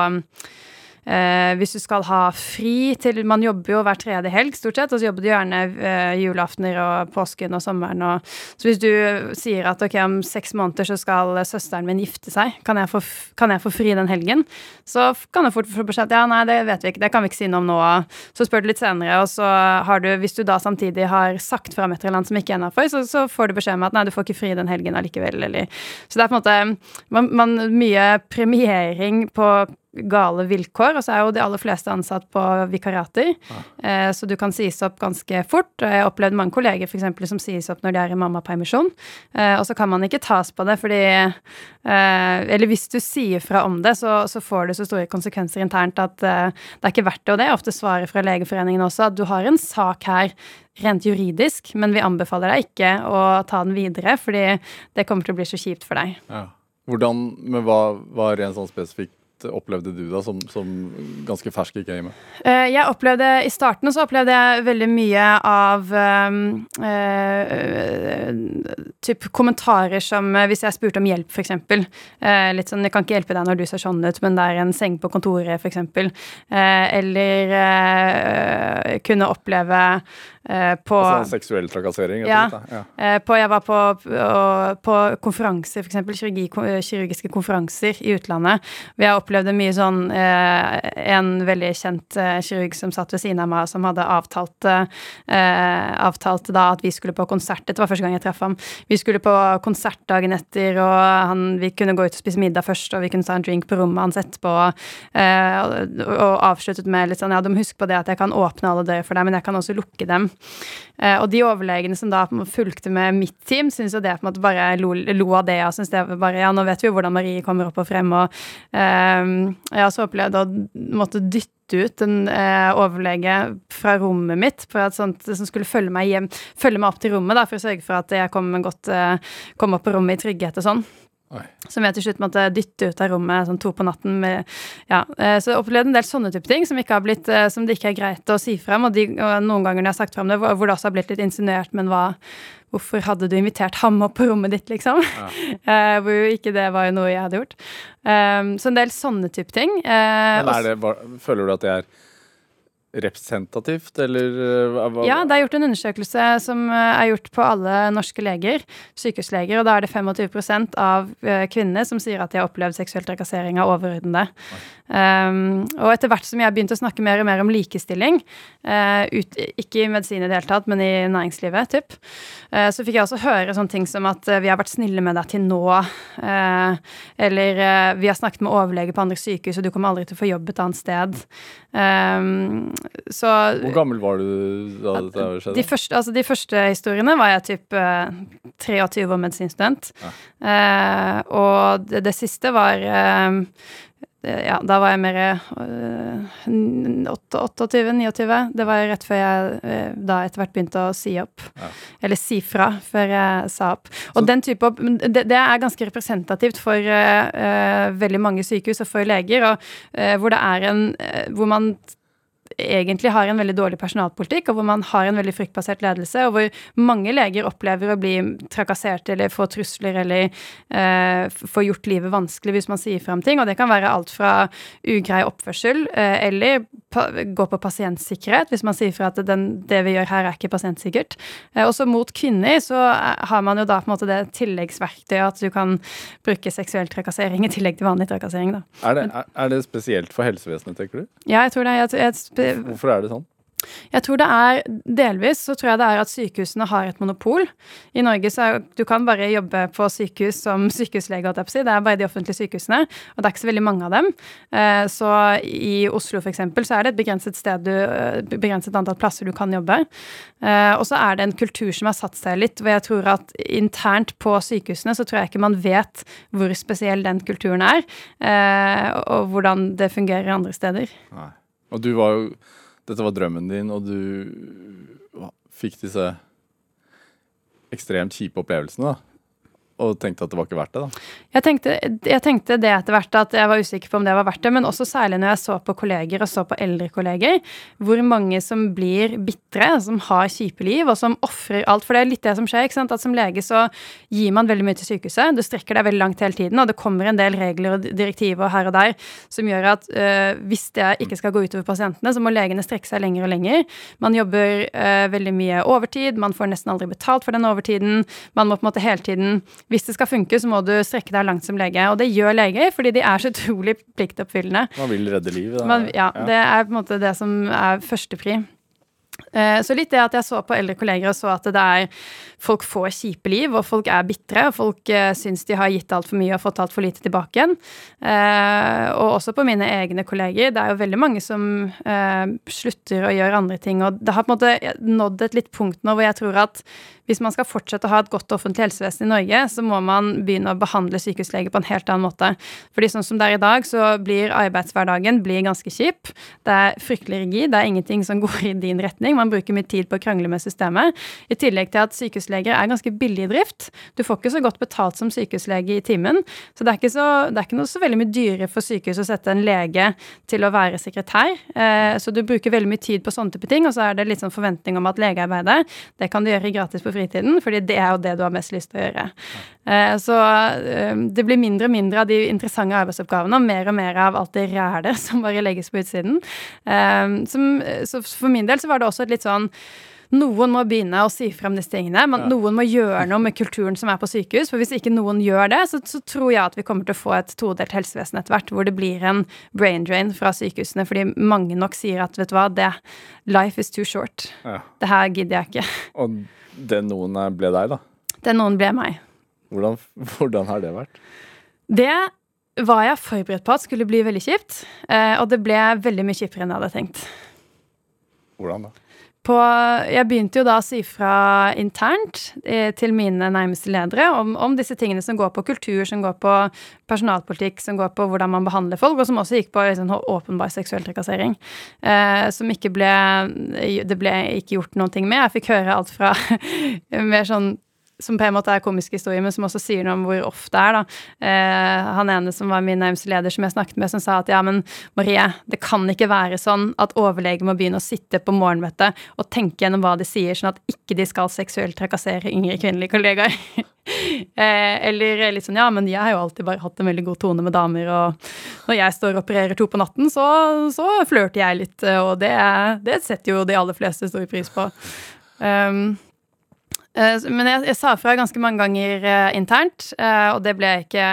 Eh, hvis du skal ha fri til Man jobber jo hver tredje helg, stort sett, og så jobber du gjerne eh, julaftener og påsken og sommeren og Så hvis du sier at ok, om seks måneder så skal søsteren min gifte seg, kan jeg få, kan jeg få fri den helgen? Så kan du fort få beskjed ja, nei, det vet vi ikke, det kan vi ikke si noe om nå. Så spør du litt senere, og så har du, hvis du da samtidig har sagt fra om et eller annet som ikke er innafor, så, så, får du beskjed om at nei, du får ikke fri den helgen allikevel, eller Så det er på en måte man, man, mye premiering på gale vilkår. Og så er jo de aller fleste ansatt på vikariater, ja. eh, så du kan sies opp ganske fort. Jeg har opplevd mange kolleger for eksempel, som sies opp når de er i mammapermisjon. Eh, og så kan man ikke tas på det fordi eh, Eller hvis du sier fra om det, så, så får du så store konsekvenser internt at eh, det er ikke verdt det. Og det er ofte svaret fra Legeforeningen også, at du har en sak her rent juridisk, men vi anbefaler deg ikke å ta den videre, fordi det kommer til å bli så kjipt for deg. Ja. Hvordan, men hva er en sånn spesifikk opplevde du da som, som ganske fersk i gamet? Uh, jeg opplevde, I starten så opplevde jeg veldig mye av um, uh, typ kommentarer som hvis jeg spurte om hjelp, f.eks. Uh, litt sånn 'Jeg kan ikke hjelpe deg når du ser sånn ut, men det er en seng på kontoret', f.eks. Uh, eller uh, kunne oppleve på Altså seksuell trakassering? Ja. ja. Uh, på, jeg var på, på konferanser, f.eks. kirurgiske konferanser i utlandet. Vi har opplevde mye sånn eh, En veldig kjent eh, kirurg som satt ved siden av meg, som hadde avtalt, eh, avtalt da at vi skulle på konsert. Dette var første gang jeg traff ham. Vi skulle på konsert dagen etter, og han, vi kunne gå ut og spise middag først, og vi kunne ta en drink på rommet hans etterpå, eh, og, og, avsluttet med litt sånn Ja, du må huske på det at jeg kan åpne alle dører for deg, men jeg kan også lukke dem. Eh, og de overlegene som da fulgte med mitt team, syntes jo det på en måte bare lo, lo av det. Og syntes det bare Ja, nå vet vi jo hvordan Marie kommer opp og frem, og eh, Ehm, jeg har så opplevd å måtte dytte ut en eh, overlege fra rommet mitt for at sånt, som skulle følge meg hjem, følge meg opp til rommet da, for å sørge for at jeg kom, godt, eh, kom opp på rommet i trygghet og sånn. Oi. Som jeg til slutt måtte dytte ut av rommet sånn to på natten. Med, ja. Eh, så jeg opplevde en del sånne type ting som, blitt, eh, som det ikke er greit å si frem. Og, de, og noen ganger når jeg har sagt frem det, hvor, det også har blitt litt insinuert, men hva, Hvorfor hadde du invitert ham opp på rommet ditt, liksom? Ja. uh, hvor jo ikke det var noe jeg hadde gjort. Så en del sånne type ting. Men er det, føler du at det er representativt, eller eh, hva? Ja, det er gjort en undersøkelse som eh, er gjort på alle norske leger, sykehusleger, og da er det 25% av eh, kvinnene som sier at de har opplevd seksuell trakassering av overordnede. Um, og etter hvert som jeg begynte å snakke mer og mer om likestilling, uh, ut, ikke i medisin i det hele tatt, men i næringslivet, typ, uh, så fikk jeg også høre sånne ting som at uh, vi har vært snille med deg til nå, eller vi har snakket med overlege på andre sykehus, og du kommer aldri til å få jobb et annet sted. Um, så Hvor gammel var du da dette skjedde? De første, altså de første historiene var jeg typ eh, 23 og medisinstudent. Ja. Eh, og det, det siste var eh, ja, da var jeg mer øh, 28-29. Det var rett før jeg øh, da etter hvert begynte å si opp. Ja. Eller si fra før jeg sa opp. Og Så- den type opp, det, det er ganske representativt for veldig mange sykehus og for leger, og hvor det er en Hvor man egentlig har en veldig dårlig personalpolitikk, og hvor man har en veldig fryktbasert ledelse, og hvor mange leger opplever å bli trakassert eller få trusler eller eh, få gjort livet vanskelig hvis man sier frem ting. Og det kan være alt fra ugrei oppførsel eh, eller gå på pasientsikkerhet, hvis man sier fra at den, det vi gjør her, er ikke pasientsikkert. Eh, også mot kvinner så eh, har man jo da på en måte det tilleggsverktøyet at du kan bruke seksuell trakassering i tillegg til vanlig trakassering, da. Er det, er, det spesielt for helsevesenet, tenker du? Ja, jeg tror det. Jeg, jeg, Hvorfor er det sånn? Jeg tror det er Delvis så tror jeg det er at sykehusene har et monopol. I Norge så er, du kan bare jobbe på sykehus som sykehuslege. Det er bare de offentlige sykehusene, og det er ikke så veldig mange av dem. Eh, så i Oslo for eksempel så er det et begrenset sted du, eh, begrenset antall plasser du kan jobbe. Eh, og så er det en kultur som har satt seg litt, hvor jeg tror at internt på sykehusene så tror jeg ikke man vet hvor spesiell den kulturen er, og hvordan det fungerer andre steder. Nei. Og du var jo Dette var drømmen din, og du fikk disse ekstremt kjipe opplevelsene, da. Og tenkte at det var ikke verdt det, da. Jeg tenkte, jeg tenkte det etter hvert at jeg var usikker på om det var verdt det, men også særlig når jeg så på kolleger og så på eldre kolleger, hvor mange som blir bitre, som har kjipe liv, og som ofrer alt. For det er litt det som skjer, ikke sant. At som lege så gir man veldig mye til sykehuset. Du strekker deg veldig langt hele tiden, og det kommer en del regler og direktiver her og der som gjør at øh, hvis det ikke skal gå utover pasientene, så må legene strekke seg lenger og lenger. Man jobber øh, veldig mye overtid, man får nesten aldri betalt for den overtiden. Man må på en måte hele tiden Hvis det skal funke, så må du strekke deg langt som lege. Og det gjør leger, fordi de er så utrolig pliktoppfyllende. Man vil redde liv. Man, ja, det er på en måte det som er førstepri. Eh, Så litt det at jeg så på eldre kolleger og så at det er folk får kjipe liv, og folk er bitre, og folk eh, syns de har gitt altfor mye og fått altfor lite tilbake igjen. Eh, og også på mine egne kolleger. Det er jo veldig mange som slutter å gjøre andre ting. Og det har på en måte nådd et litt punkt nå hvor jeg tror at hvis man skal fortsette å ha et godt offentlig helsevesen i Norge, så må man begynne å behandle sykehusleger på en helt annen måte. Fordi sånn som det er i dag, så blir arbeidshverdagen blir ganske kjip. Det er fryktelig rigid, det er ingenting som går i din retning. Man bruker mye tid på å krangle med systemet. I tillegg til at sykehusleger er ganske billig i drift. Du får ikke så godt betalt som sykehuslege i timen. Så det er ikke, så, det er ikke noe så veldig mye dyrere for sykehus å sette en lege til å være sekretær. Eh, så du bruker veldig mye tid på sånne type ting, og så er det litt sånn forventning om at legearbeidet, det kan du gjøre gratis på fritiden, fordi det er jo det du har mest lyst til å gjøre. Eh, Så eh, det blir mindre og mindre av de interessante arbeidsoppgavene, og mer og mer av alt det rælet som bare legges på utsiden. Eh, så for min del så var det også et litt sånn noen må begynne å si frem disse tingene. Men Ja. noen må gjøre noe med kulturen som er på sykehus. For hvis ikke noen gjør det, så, så tror jeg at vi kommer til å få et todelt helsevesen etter hvert, hvor det blir en brain drain fra sykehusene, fordi mange nok sier at vet du hva, det, life is too short. Ja. Det her gidder jeg ikke. Og den noen ble deg, da. Det noen ble meg. Hvordan, hvordan har det vært? Det var jeg forberedt på at skulle bli veldig kjipt, eh, og det ble veldig mye kjipere enn jeg hadde tenkt. Hvordan da? På, jeg begynte jo da å si fra internt eh, til mine nærmeste ledere om, om disse tingene som går på kultur, som går på personalpolitikk, som går på hvordan man behandler folk, og som også gikk på liksom, åpenbar seksuell trakassering. Eh, som ikke ble Det ble ikke gjort noen ting med. Jeg fikk høre alt fra mer sånn som på en måte er komisk historie, men som også sier noe om hvor ofte det er. da. Eh, han ene som var min nærmeste leder, som jeg snakket med, som sa at ja, men Marie, det kan ikke være sånn at overlege må begynne å sitte på morgenmøtet og tenke gjennom hva de sier, sånn at ikke de skal seksuelt trakassere yngre kvinnelige kollegaer. eh, eller litt sånn ja, men jeg har jo alltid bare hatt en veldig god tone med damer, og når jeg står og opererer to på natten, så, så flørter jeg litt, og det, det setter jo de aller fleste stor pris på. Um, Eh, men jeg, jeg, sa fra ganske mange ganger uh, internt, uh, og det ble ikke,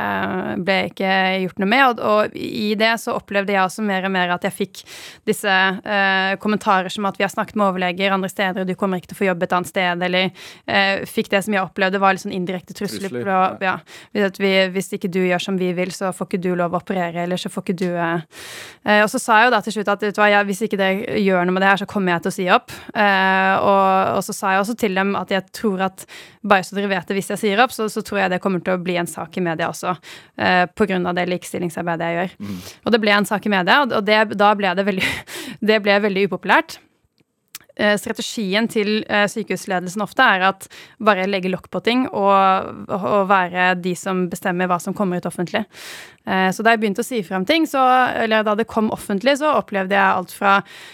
ble ikke, gjort noe med. Og, og, i det så opplevde jeg også mer og mer at jeg fikk disse uh, kommentarer som at vi har snakket med overleger andre steder, og du kommer ikke til å få jobb et annet sted, eller fikk det som jeg opplevde var litt sånn indirekte trusler. På, ja, vi, hvis ikke du gjør som vi vil, så får ikke du lov å operere, eller så får ikke du Og så sa jeg jo da til slutt at hva, ja, hvis ikke dere gjør noe med det her, så kommer jeg til å si opp. Og, og så sa jeg også til dem at jeg tror tror at bare så dere vet det, hvis jeg sier opp, så, så tror jeg det kommer til å bli en sak i media også. Eh, Pga. det likestillingsarbeidet jeg gjør. Mm. Og det ble en sak i media, og det, da ble det veldig, det ble veldig upopulært. Eh, strategien til eh, sykehusledelsen ofte er at bare legge lokk på ting og, og, være de som bestemmer hva som kommer ut offentlig. Eh, så da jeg begynte å si frem ting, så, eller da det kom offentlig, så opplevde jeg alt fra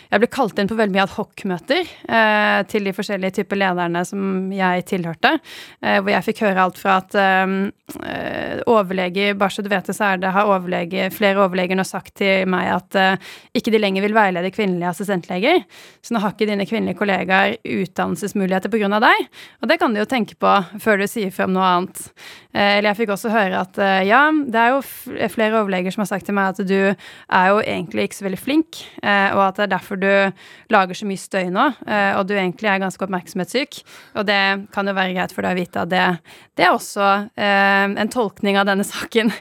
Jeg ble kalt inn på veldig mye adhoc-møter eh, til de forskjellige typer lederne som jeg tilhørte, eh, hvor jeg fikk høre alt fra at eh, overleger Bare så du vet det, så er det har overlege, flere overleger nå sagt til meg at eh, ikke de lenger vil veilede kvinnelige assistentleger. Så nå har ikke dine kvinnelige kollegaer utdannelsesmuligheter pga. deg. Og det kan du jo tenke på før du sier frem noe annet. Eh, eller jeg fikk også høre at ja, det er jo flere overleger som har sagt til meg at du er jo egentlig ikke så veldig flink, eh, og at det er derfor du lager så mye støy nå, eh, og du egentlig er ganske oppmerksomhetssyk. Og det kan jo være greit for deg å vite at det, det er også eh, en tolkning av denne saken.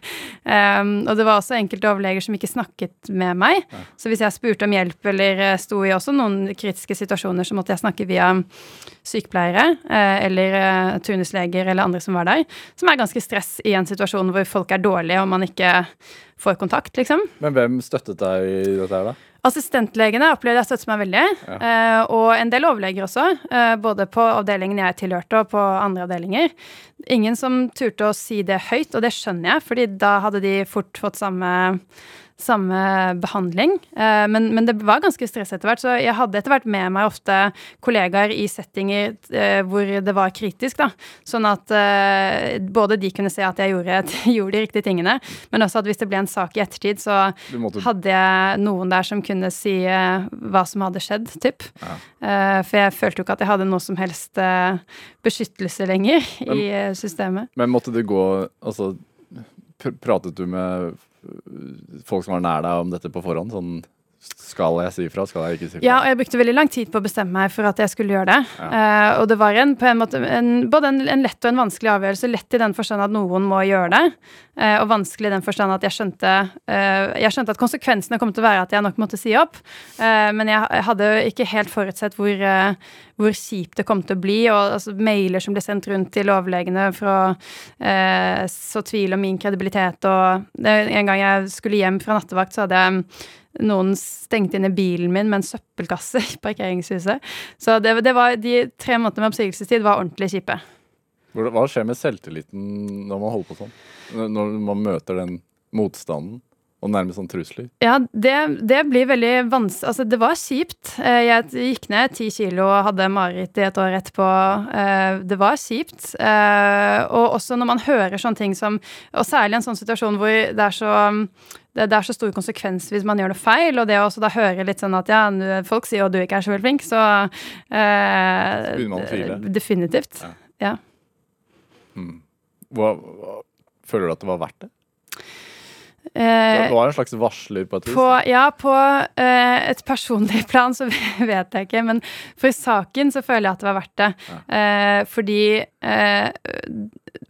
og det var også enkelte overleger som ikke snakket med meg, så hvis jeg spurte om hjelp eller sto i også noen kritiske situasjoner, så måtte jeg snakke via sykepleiere eller turnusleger eller andre som var der, som er ganske stress i en situasjon hvor folk er dårlige og man ikke ikke får kontakt, liksom. Men hvem støttet deg i dette her, da? Assistentlegene opplevde jeg støttet meg veldig. Ja. Uh, og en del overleger også. Uh, både på avdelingen jeg tilhørte, og på andre avdelinger. Ingen som turte å si det høyt, og det skjønner jeg, fordi da hadde de fort fått samme samme behandling. Eh, men, men, det var ganske stress etter hvert, så jeg hadde etter hvert med meg ofte kollegaer i settinger eh, hvor det var kritisk, da. Sånn at eh, både de kunne se at jeg gjorde, gjorde, de riktige tingene, men også at hvis det ble en sak i ettertid, så hadde jeg noen der som kunne si hva som hadde skjedd, typ. Ja. For jeg følte jo ikke at jeg hadde noe som helst beskyttelse lenger men, i systemet. Men måtte du gå Altså, pratet du med folk som var nær deg om dette på forhånd? Sånn skal jeg si ifra, skal jeg ikke si ifra? Ja, og jeg brukte veldig lang tid på å bestemme meg for at jeg skulle gjøre det. Ja. Uh, og det var en, på en måte en, både en, en, lett og en vanskelig avgjørelse. Lett i den forstand at noen må gjøre det, uh, og vanskelig i den forstand at jeg skjønte, uh, jeg skjønte at konsekvensene kom til å være at jeg nok måtte si opp. men jeg hadde ikke helt forutsett hvor, hvor kjipt det kom til å bli, og altså, mailer som ble sendt rundt til overlegene for å så tvil om min kredibilitet. Og det, en gang jeg skulle hjem fra nattevakt, så hadde jeg noen stengte inne bilen min med en søppelkasse i parkeringshuset. Så det, det var, de tre månedene med oppsigelsestid var ordentlig kjipe. Hva skjer med selvtilliten når man holder på sånn? Når man møter den motstanden? Og nærmest sånn trusler? Ja, det, det blir veldig vanskelig Altså, det var kjipt. Eh, jeg gikk ned ti kilo og hadde mareritt i et år etterpå. Eh, det var kjipt. Eh, og også når man hører sånne ting som Og særlig en sånn situasjon hvor det er så det, er så stor konsekvens hvis man gjør det feil, og det å da høre litt sånn at ja, folk sier jo du ikke er så veldig flink, så eh? Definitivt. Ja. ja. Hmm. Hva, hva, føler du at det var verdt det? Eh, det var en slags varsler på et vis? På, ja, på eh, et personlig plan så vet jeg ikke. Men for saken så føler jeg at det var verdt det. Ja. Eh, fordi eh,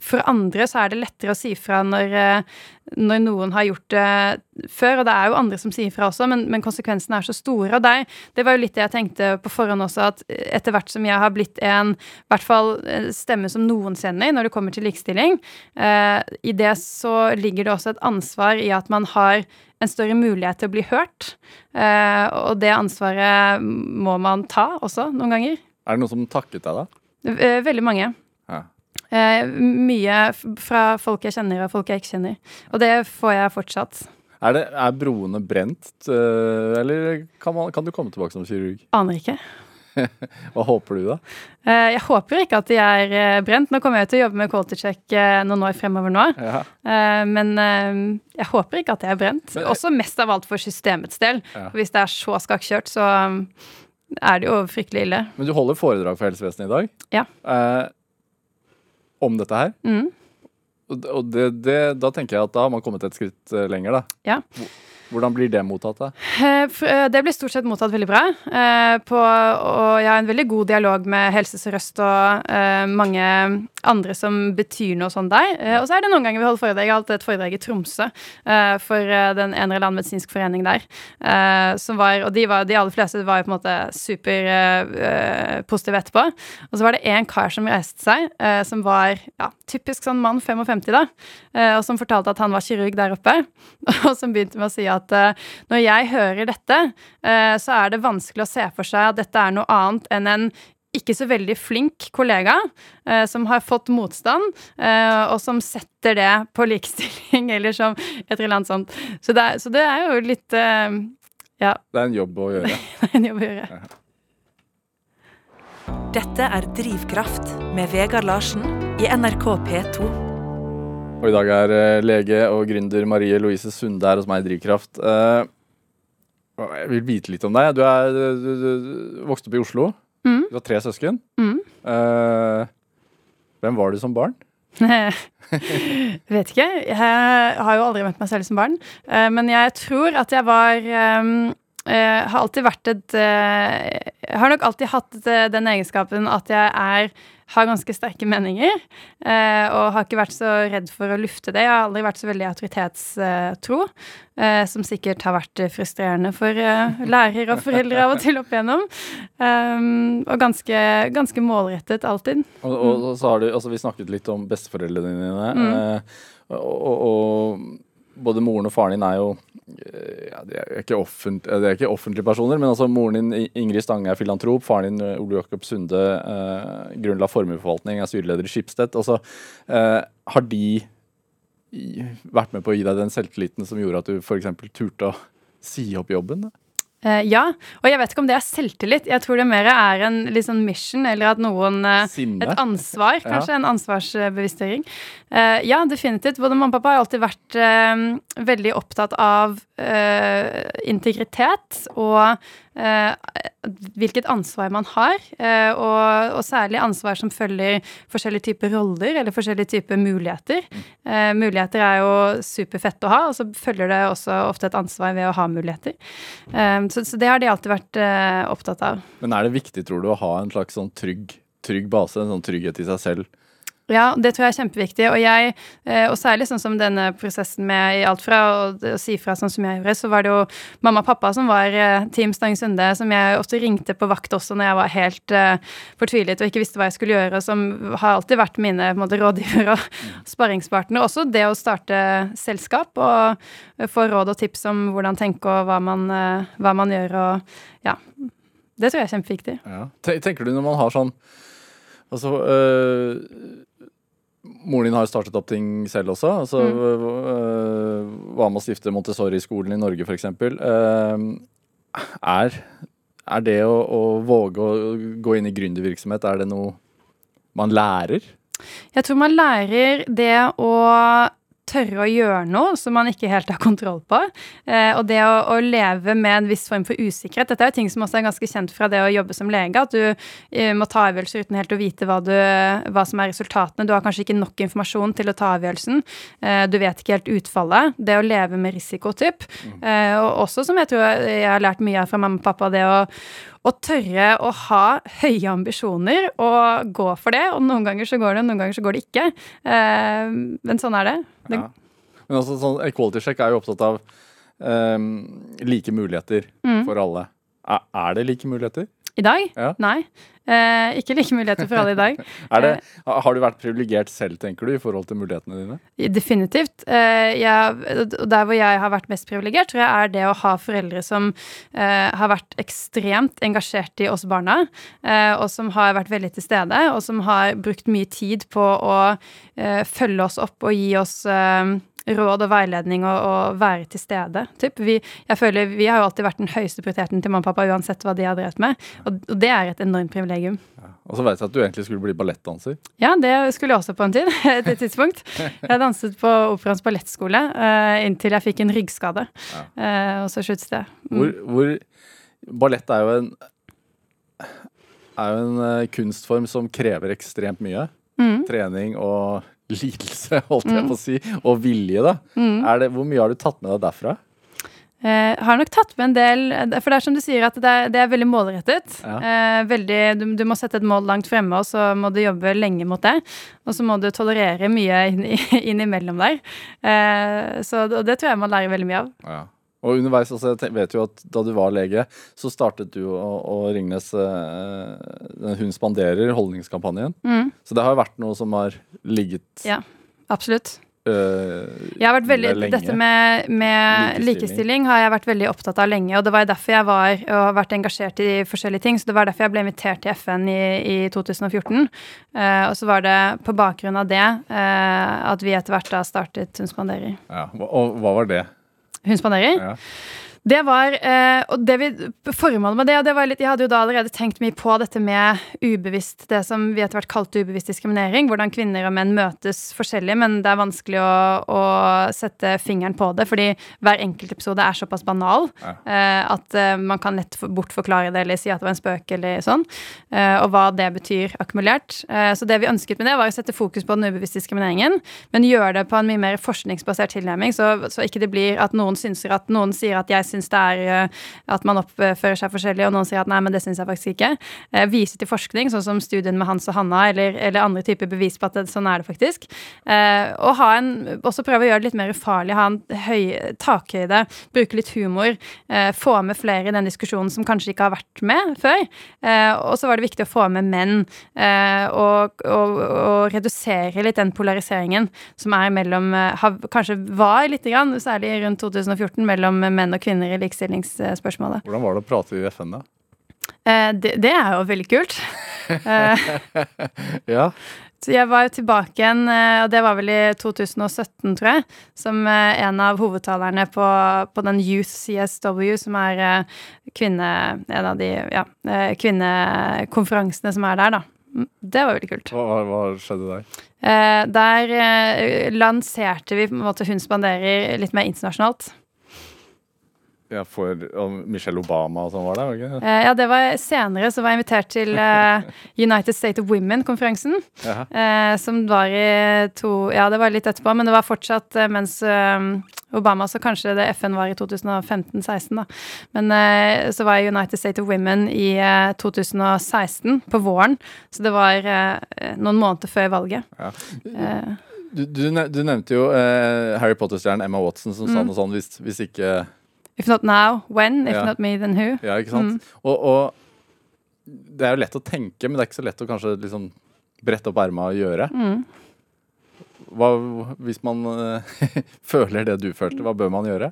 for andre så er det lettere å si fra når, eh, når, noen har gjort det før, og det er jo andre som sier fra også, men, men konsekvensene er så store. Og der, det var jo litt det jeg tenkte på forhånd også, at etter hvert som jeg har blitt en i hvert fall eh, stemme som noen sender når det kommer til likestilling, eh, i det så ligger det også et ansvar i at man har en større mulighet til å bli hørt. Eh, og det ansvaret må man ta også, noen ganger. Er det noen som takket deg, da? Eh, veldig mange. Eh, mye fra folk jeg kjenner og folk jeg ikke kjenner. Og det får jeg fortsatt. Er, det, er broene brent, eh, eller kan, man, kan, du komme tilbake som kirurg? Aner ikke. Hva håper du, da? Eh, jeg håper ikke at de er eh, brent. Nå kommer jeg til å jobbe med quality check noen år fremover nå. Ja. Men jeg håper ikke at det er brent. Men, Også mest av alt for systemets del. Ja. Hvis det er så skakkjørt, så er det jo fryktelig ille. Men du holder foredrag for helsevesenet i dag. Ja. Om dette her. Mm. Og det, det, da tenker jeg at da har man kommet et skritt eh, lenger, da. Ja. Hvordan blir det mottatt, da? Eh, eh, Det blir stort sett mottatt veldig bra. eh, På, og jeg har en veldig god dialog med Helse Sør-Øst og mange andre som betyr noe sånn der. Og så er det noen ganger vi holder foredrag. Jeg har hatt et foredrag i Tromsø for den Ene Land medisinsk forening der. var, og de, var, de aller fleste var jo på en måte superpositive etterpå. Og så var det en kar som reiste seg, som var ja, typisk sånn mann 55, da. og som fortalte at han var kirurg der oppe. Og som begynte med å si at eh, når jeg hører dette, eh, så er det vanskelig å se for seg at dette er noe annet enn en ikke så veldig flink kollega eh, som har fått motstand, eh, og som setter det på likestilling, eller som et eller annet sånt. Så det er, så det er jo litt eh, Ja, Det er en jobb å gjøre. det er en jobb å gjøre. Dette er Drivkraft med Vegard Larsen i NRK P2. Og i dag er eh, lege og gründer Marie Louise Sunde her hos meg i Drivkraft. Eh, jeg vil vite litt om deg. Du er du, du, du vokste opp i Oslo. Mm. Du har tre søsken. Mm. Eh, hvem var du som barn? Vet ikke. Jeg har jo aldri møtt meg selv som barn. Men jeg tror at jeg var ehm, eh, Har alltid vært et Jeg har nok alltid hatt eh, den egenskapen at jeg er har ganske sterke meninger, og har ikke vært så redd for å lufte det. Jeg har aldri vært så veldig autoritetstro, som sikkert har vært frustrerende for lærere og foreldre av og til opp igjennom. Um, og ganske, ganske målrettet alltid. Og, og, og så har du, altså Vi snakket litt om besteforeldrene dine. Mm. og, og både moren og faren din er jo eh, ja, de er ikke, eh, de er ikke offentlige personer, men altså moren din Ingrid Stange er filantrop. Faren din eh, Ole Jakob Sunde eh, grunnla formueforvaltning, er styreleder i Skipstedt. Altså, eh, har de vært med på å gi deg den selvtilliten som gjorde at du f.eks. turte å si opp jobben? Eh, ja, og jeg vet ikke om det er selvtillit. Jeg tror det mer er en sånn mission, eller at noen uh, Et ansvar, Ja. kanskje. En ansvarsbevisstgjøring. Uh, ja, definitivt. Både mamma og pappa har alltid vært veldig opptatt av integritet og hvilket ansvar man har. eh, og, og særlig ansvar som følger forskjellige typer roller eller forskjellige typer muligheter. Eh, muligheter er jo superfett å ha, og så følger det også ofte et ansvar ved å ha muligheter. Eh, så, så det har de alltid vært eh, opptatt av. Men er det viktig, tror du, å ha en slags sånn trygg, trygg base, en sånn trygghet i seg selv? Ja, det tror jeg er kjempeviktig. Og jeg, eh, og særlig sånn som denne prosessen med i alt fra å, å si fra sånn som jeg gjorde, så var det jo mamma og pappa som var eh, Team Stang Sunde, som jeg ofte ringte på vakt også når jeg var helt uh, fortvilet og ikke visste hva jeg skulle gjøre, og som har alltid vært mine måte, rådgivere og sparringspartnere. Også det å starte selskap og få råd og tips om hvordan tenke og hva man, uh, hva man gjør og ja. Det tror jeg er kjempeviktig. Ja. Tenker du når man har sånn Altså øh, Moren din har startet opp ting selv også. Altså, Mm. øh, Var med å stifte Montessori-skolen i Norge, f.eks. Uh, er, er det å, å våge å gå inn i gründervirksomhet, er det noe man lærer? Jeg tror man lærer det å tørre å gjøre noe som man ikke helt har kontroll på. Eh, og det å, å leve med en viss form for usikkerhet. Dette er jo ting som også er ganske kjent fra det å jobbe som lege. At du eh, må ta avgjørelser uten helt å vite hva, du, hva som er resultatene. Du har kanskje ikke nok informasjon til å ta avgjørelsen. Eh, du vet ikke helt utfallet. Det å leve med risikotyp. Eh, og også, som jeg tror jeg har lært mye av fra mamma og pappa, det å å tørre å ha høye ambisjoner og gå for det. Og noen ganger så går det, noen ganger så går det ikke. Eh, men sånn er det. det Ja. Men også sånn, Equality Check er jo opptatt av øhm, like muligheter Mm. for alle. Er, er det like muligheter? I dag? Ja. Nei. Eh, ikke like muligheter for alle i dag. Er det, har du vært privilegert selv, tenker du, i forhold til mulighetene dine? Definitivt. Eh, jeg, der hvor jeg har vært mest privilegert, tror jeg er det å ha foreldre som eh, har vært ekstremt engasjert i oss barna, eh, og som har vært veldig til stede, og som har brukt mye tid på å eh, følge oss opp og gi oss eh, råd og veiledning og, og være til stede. Typ. Vi, jeg føler Vi har jo alltid vært den høyeste prioriteten til mamma og pappa, uansett hva de har drevet med, og, og det er et enormt privilegium. Og så vet jeg at du egentlig skulle bli ballettdanser. Ja, det skulle jeg også på en tid. Et et tidspunkt. Jeg danset på Operaens ballettskole uh, inntil jeg fikk en ryggskade. Uh, og så sluttet det. Mm. Hvor, hvor Ballett er jo en er jo en eh, kunstform som krever ekstremt mye. Mm. trening og lidelse, holdt jeg Mm. på å si, og vilje, da. Mm. Er det, hvor mye har du tatt med deg derfra? Eh, har nok tatt med en del For det er som du sier, at det er, det er veldig målrettet. Ja. Eh, veldig, du, du må sette et mål langt fremme, og så må du jobbe lenge mot det. Og så må du tolerere mye inn- innimellom der. Eh, så det, det tror jeg man lærer veldig mye av. Ja. Og underveis, altså, jeg vet jo at da du var lege, så startet du og, og Ringnes eh, Hun spanderer, holdningskampanjen. Mm, Så det har jo vært noe som har ligget Ja. absolutt. eh, Jeg har vært veldig, lenge. Dette med, med Likestilling. likestilling. har jeg vært veldig opptatt av lenge. Og det var derfor jeg var og har vært engasjert i forskjellige ting. Så det var derfor jeg ble invitert til FN i, i 2014. Uh, og så var det på bakgrunn av det uh, at vi etter hvert da startet Hun spanderer. ja. Og hva var det? Hun spanderer. Ja. Det var eh, Og det vi, formålet med det, og det var litt Jeg hadde jo da allerede tenkt mye på dette med ubevisst, det som vi etter hvert kalte ubevisst diskriminering. Hvordan kvinner og menn møtes forskjellig, men det er vanskelig å, å sette fingeren på det, fordi hver enkelt episode er såpass banal Ja. eh, at eh, man kan lett bortforklare det eller si at det var en spøk eller sånn. og hva det betyr akkumulert. Så det vi ønsket med det, var å sette fokus på den ubevisste diskrimineringen, men gjøre det på en mye mer forskningsbasert tilnærming, så, så ikke det blir at noen synser at noen sier at jeg syns det er eh, at man oppfører seg forskjellig, og noen sier at nei, men det syns jeg faktisk ikke. Eh, vise til forskning, sånn som studien med Hans og Hanna, eller, eller andre typer bevis på at det, sånn er det faktisk. Eh, og ha en, også prøve å gjøre det litt mer ufarlig, ha en høy takhøyde, bruke litt humor, få med flere i den diskusjonen som kanskje ikke har vært med før. Og så var det viktig å få med menn, og, og, og redusere litt den polariseringen som er mellom Kanskje var lite grann, særlig rundt 2014, mellom menn og kvinner i likestillingsspørsmålet. Hvordan var det å prate i FN, da? Eh, det, det er jo veldig kult. Eh, Ja. Så jeg var jo tilbake igjen, eh, og det var vel i 2017, tror jeg, som eh, en av hovedtalerne på, på den Youth CSW, som er kvinne... En av de ja, kvinnekonferansene som er der, da. Mm, Det var veldig kult. Hva, hva skjedde der? Eh, Der eh, lanserte vi på en måte Hun spanderer litt mer internasjonalt. Ja, for Michelle Obama og sånn var det? ikke? Eh, Ja, det var senere, så var jeg invitert til eh, United State of Women-konferansen. Eh, som var i to Ja, det var litt etterpå, men det var fortsatt mens Obama, så kanskje det FN var i 2015-16, da. Men eh, så var jeg United State of Women i eh, 2016, på våren. Så det var eh, noen måneder før valget. Ja. Du, du, du nevnte jo Harry Potter-stjernen Emma Watson som sa Mm. noe sånn hvis, hvis ikke if not now, when? If Ja. not me, then who? Ja, ikke sant? Mm. Og, og det er jo lett å tenke, men det er ikke så lett å kanskje liksom brette opp erma og gjøre. Mm. Hva, hvis man eh, føler det du følte, hva bør man gjøre?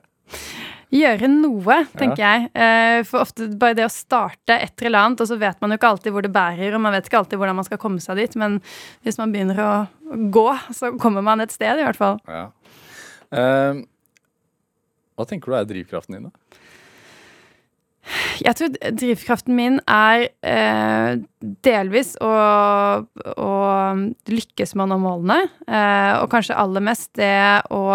Gjøre noe, tenker jeg. Eh, For ofte bare det å starte et eller annet, og så vet man jo ikke alltid hvor det bærer, og man vet ikke alltid hvordan man skal komme seg dit, men hvis man begynner å gå, så kommer man et sted, i hvert fall. Ja. Eh, hva tenker du er drivkraften din, da? Jeg tror drivkraften min er eh, delvis å, å lykkes med å nå målene, eh, og kanskje aller mest det å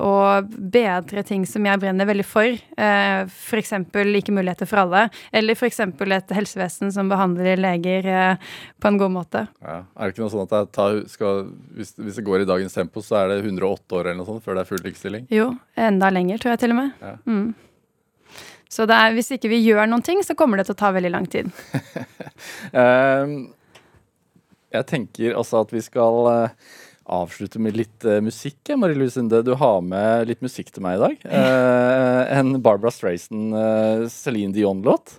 å bedre ting som jeg brenner veldig for. Eh, F.eks. like muligheter for alle. Eller f.eks. et helsevesen som behandler leger eh, på en god måte. Ja. Er det ikke noe sånn at tar, skal, hvis, hvis det går i dagens tempo, så er det 108 år eller noe sånt før det er full likestilling? Jo, enda lenger, tror jeg til og med. Ja. Mm. Så er, hvis ikke vi gjør noen ting, så kommer det til å ta veldig lang tid. Eh, jeg tenker også at vi skal eh, avslutte med litt uh, musikk. eh, Marie Lusinde, du har med litt musikk til meg i dag. Uh, en Barbara Strayson, uh, Celine Dion-låt.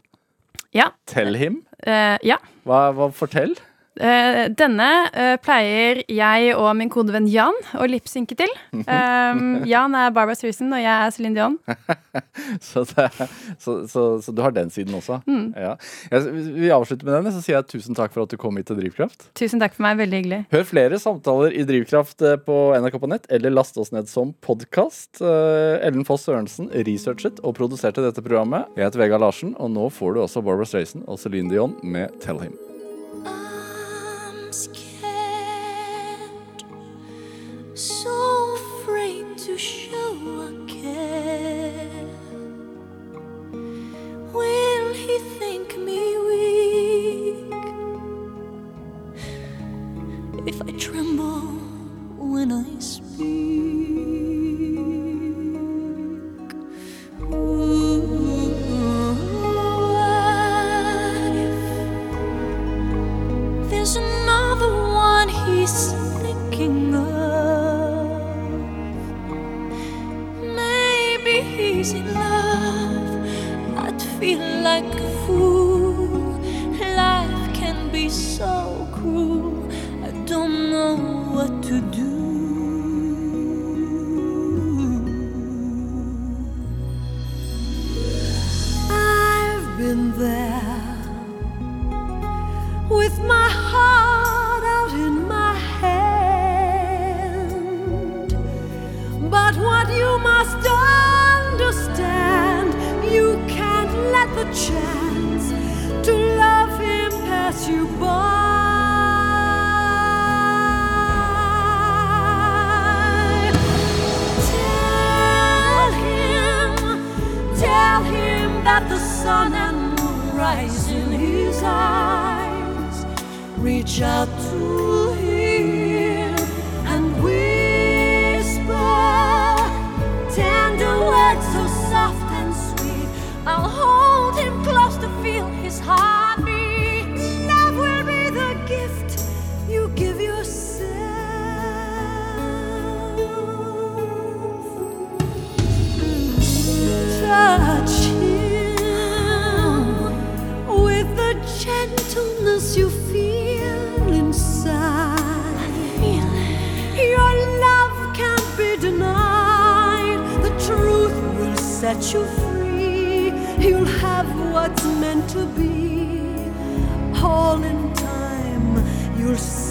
Ja. 'Tell Him'. Ja. Hva, hva Fortell. Eh, denne eh, pleier jeg og min kodevenn Jan å lipsynke til. Um, Jan er Barbara Streisand, og jeg er Celine Dion. Så, det, så, så, så du har den siden også. Mm. Ja. Jeg, vi avslutter med den, så sier jeg tusen takk for at du kom hit til Drivkraft. Tusen takk for meg, veldig hyggelig. Hør flere samtaler i Drivkraft eh, på NRK på nett, eller last oss ned som podkast. Ellen Foss Sørensen researchet og produserte dette programmet. Jeg heter Vegard Larsen, og nå får du også Barbara Streisand og Celine Dion med 'Tell Him'. So afraid to show I care. Will he set you free. You'll have what's meant to be. All in time, you'll see.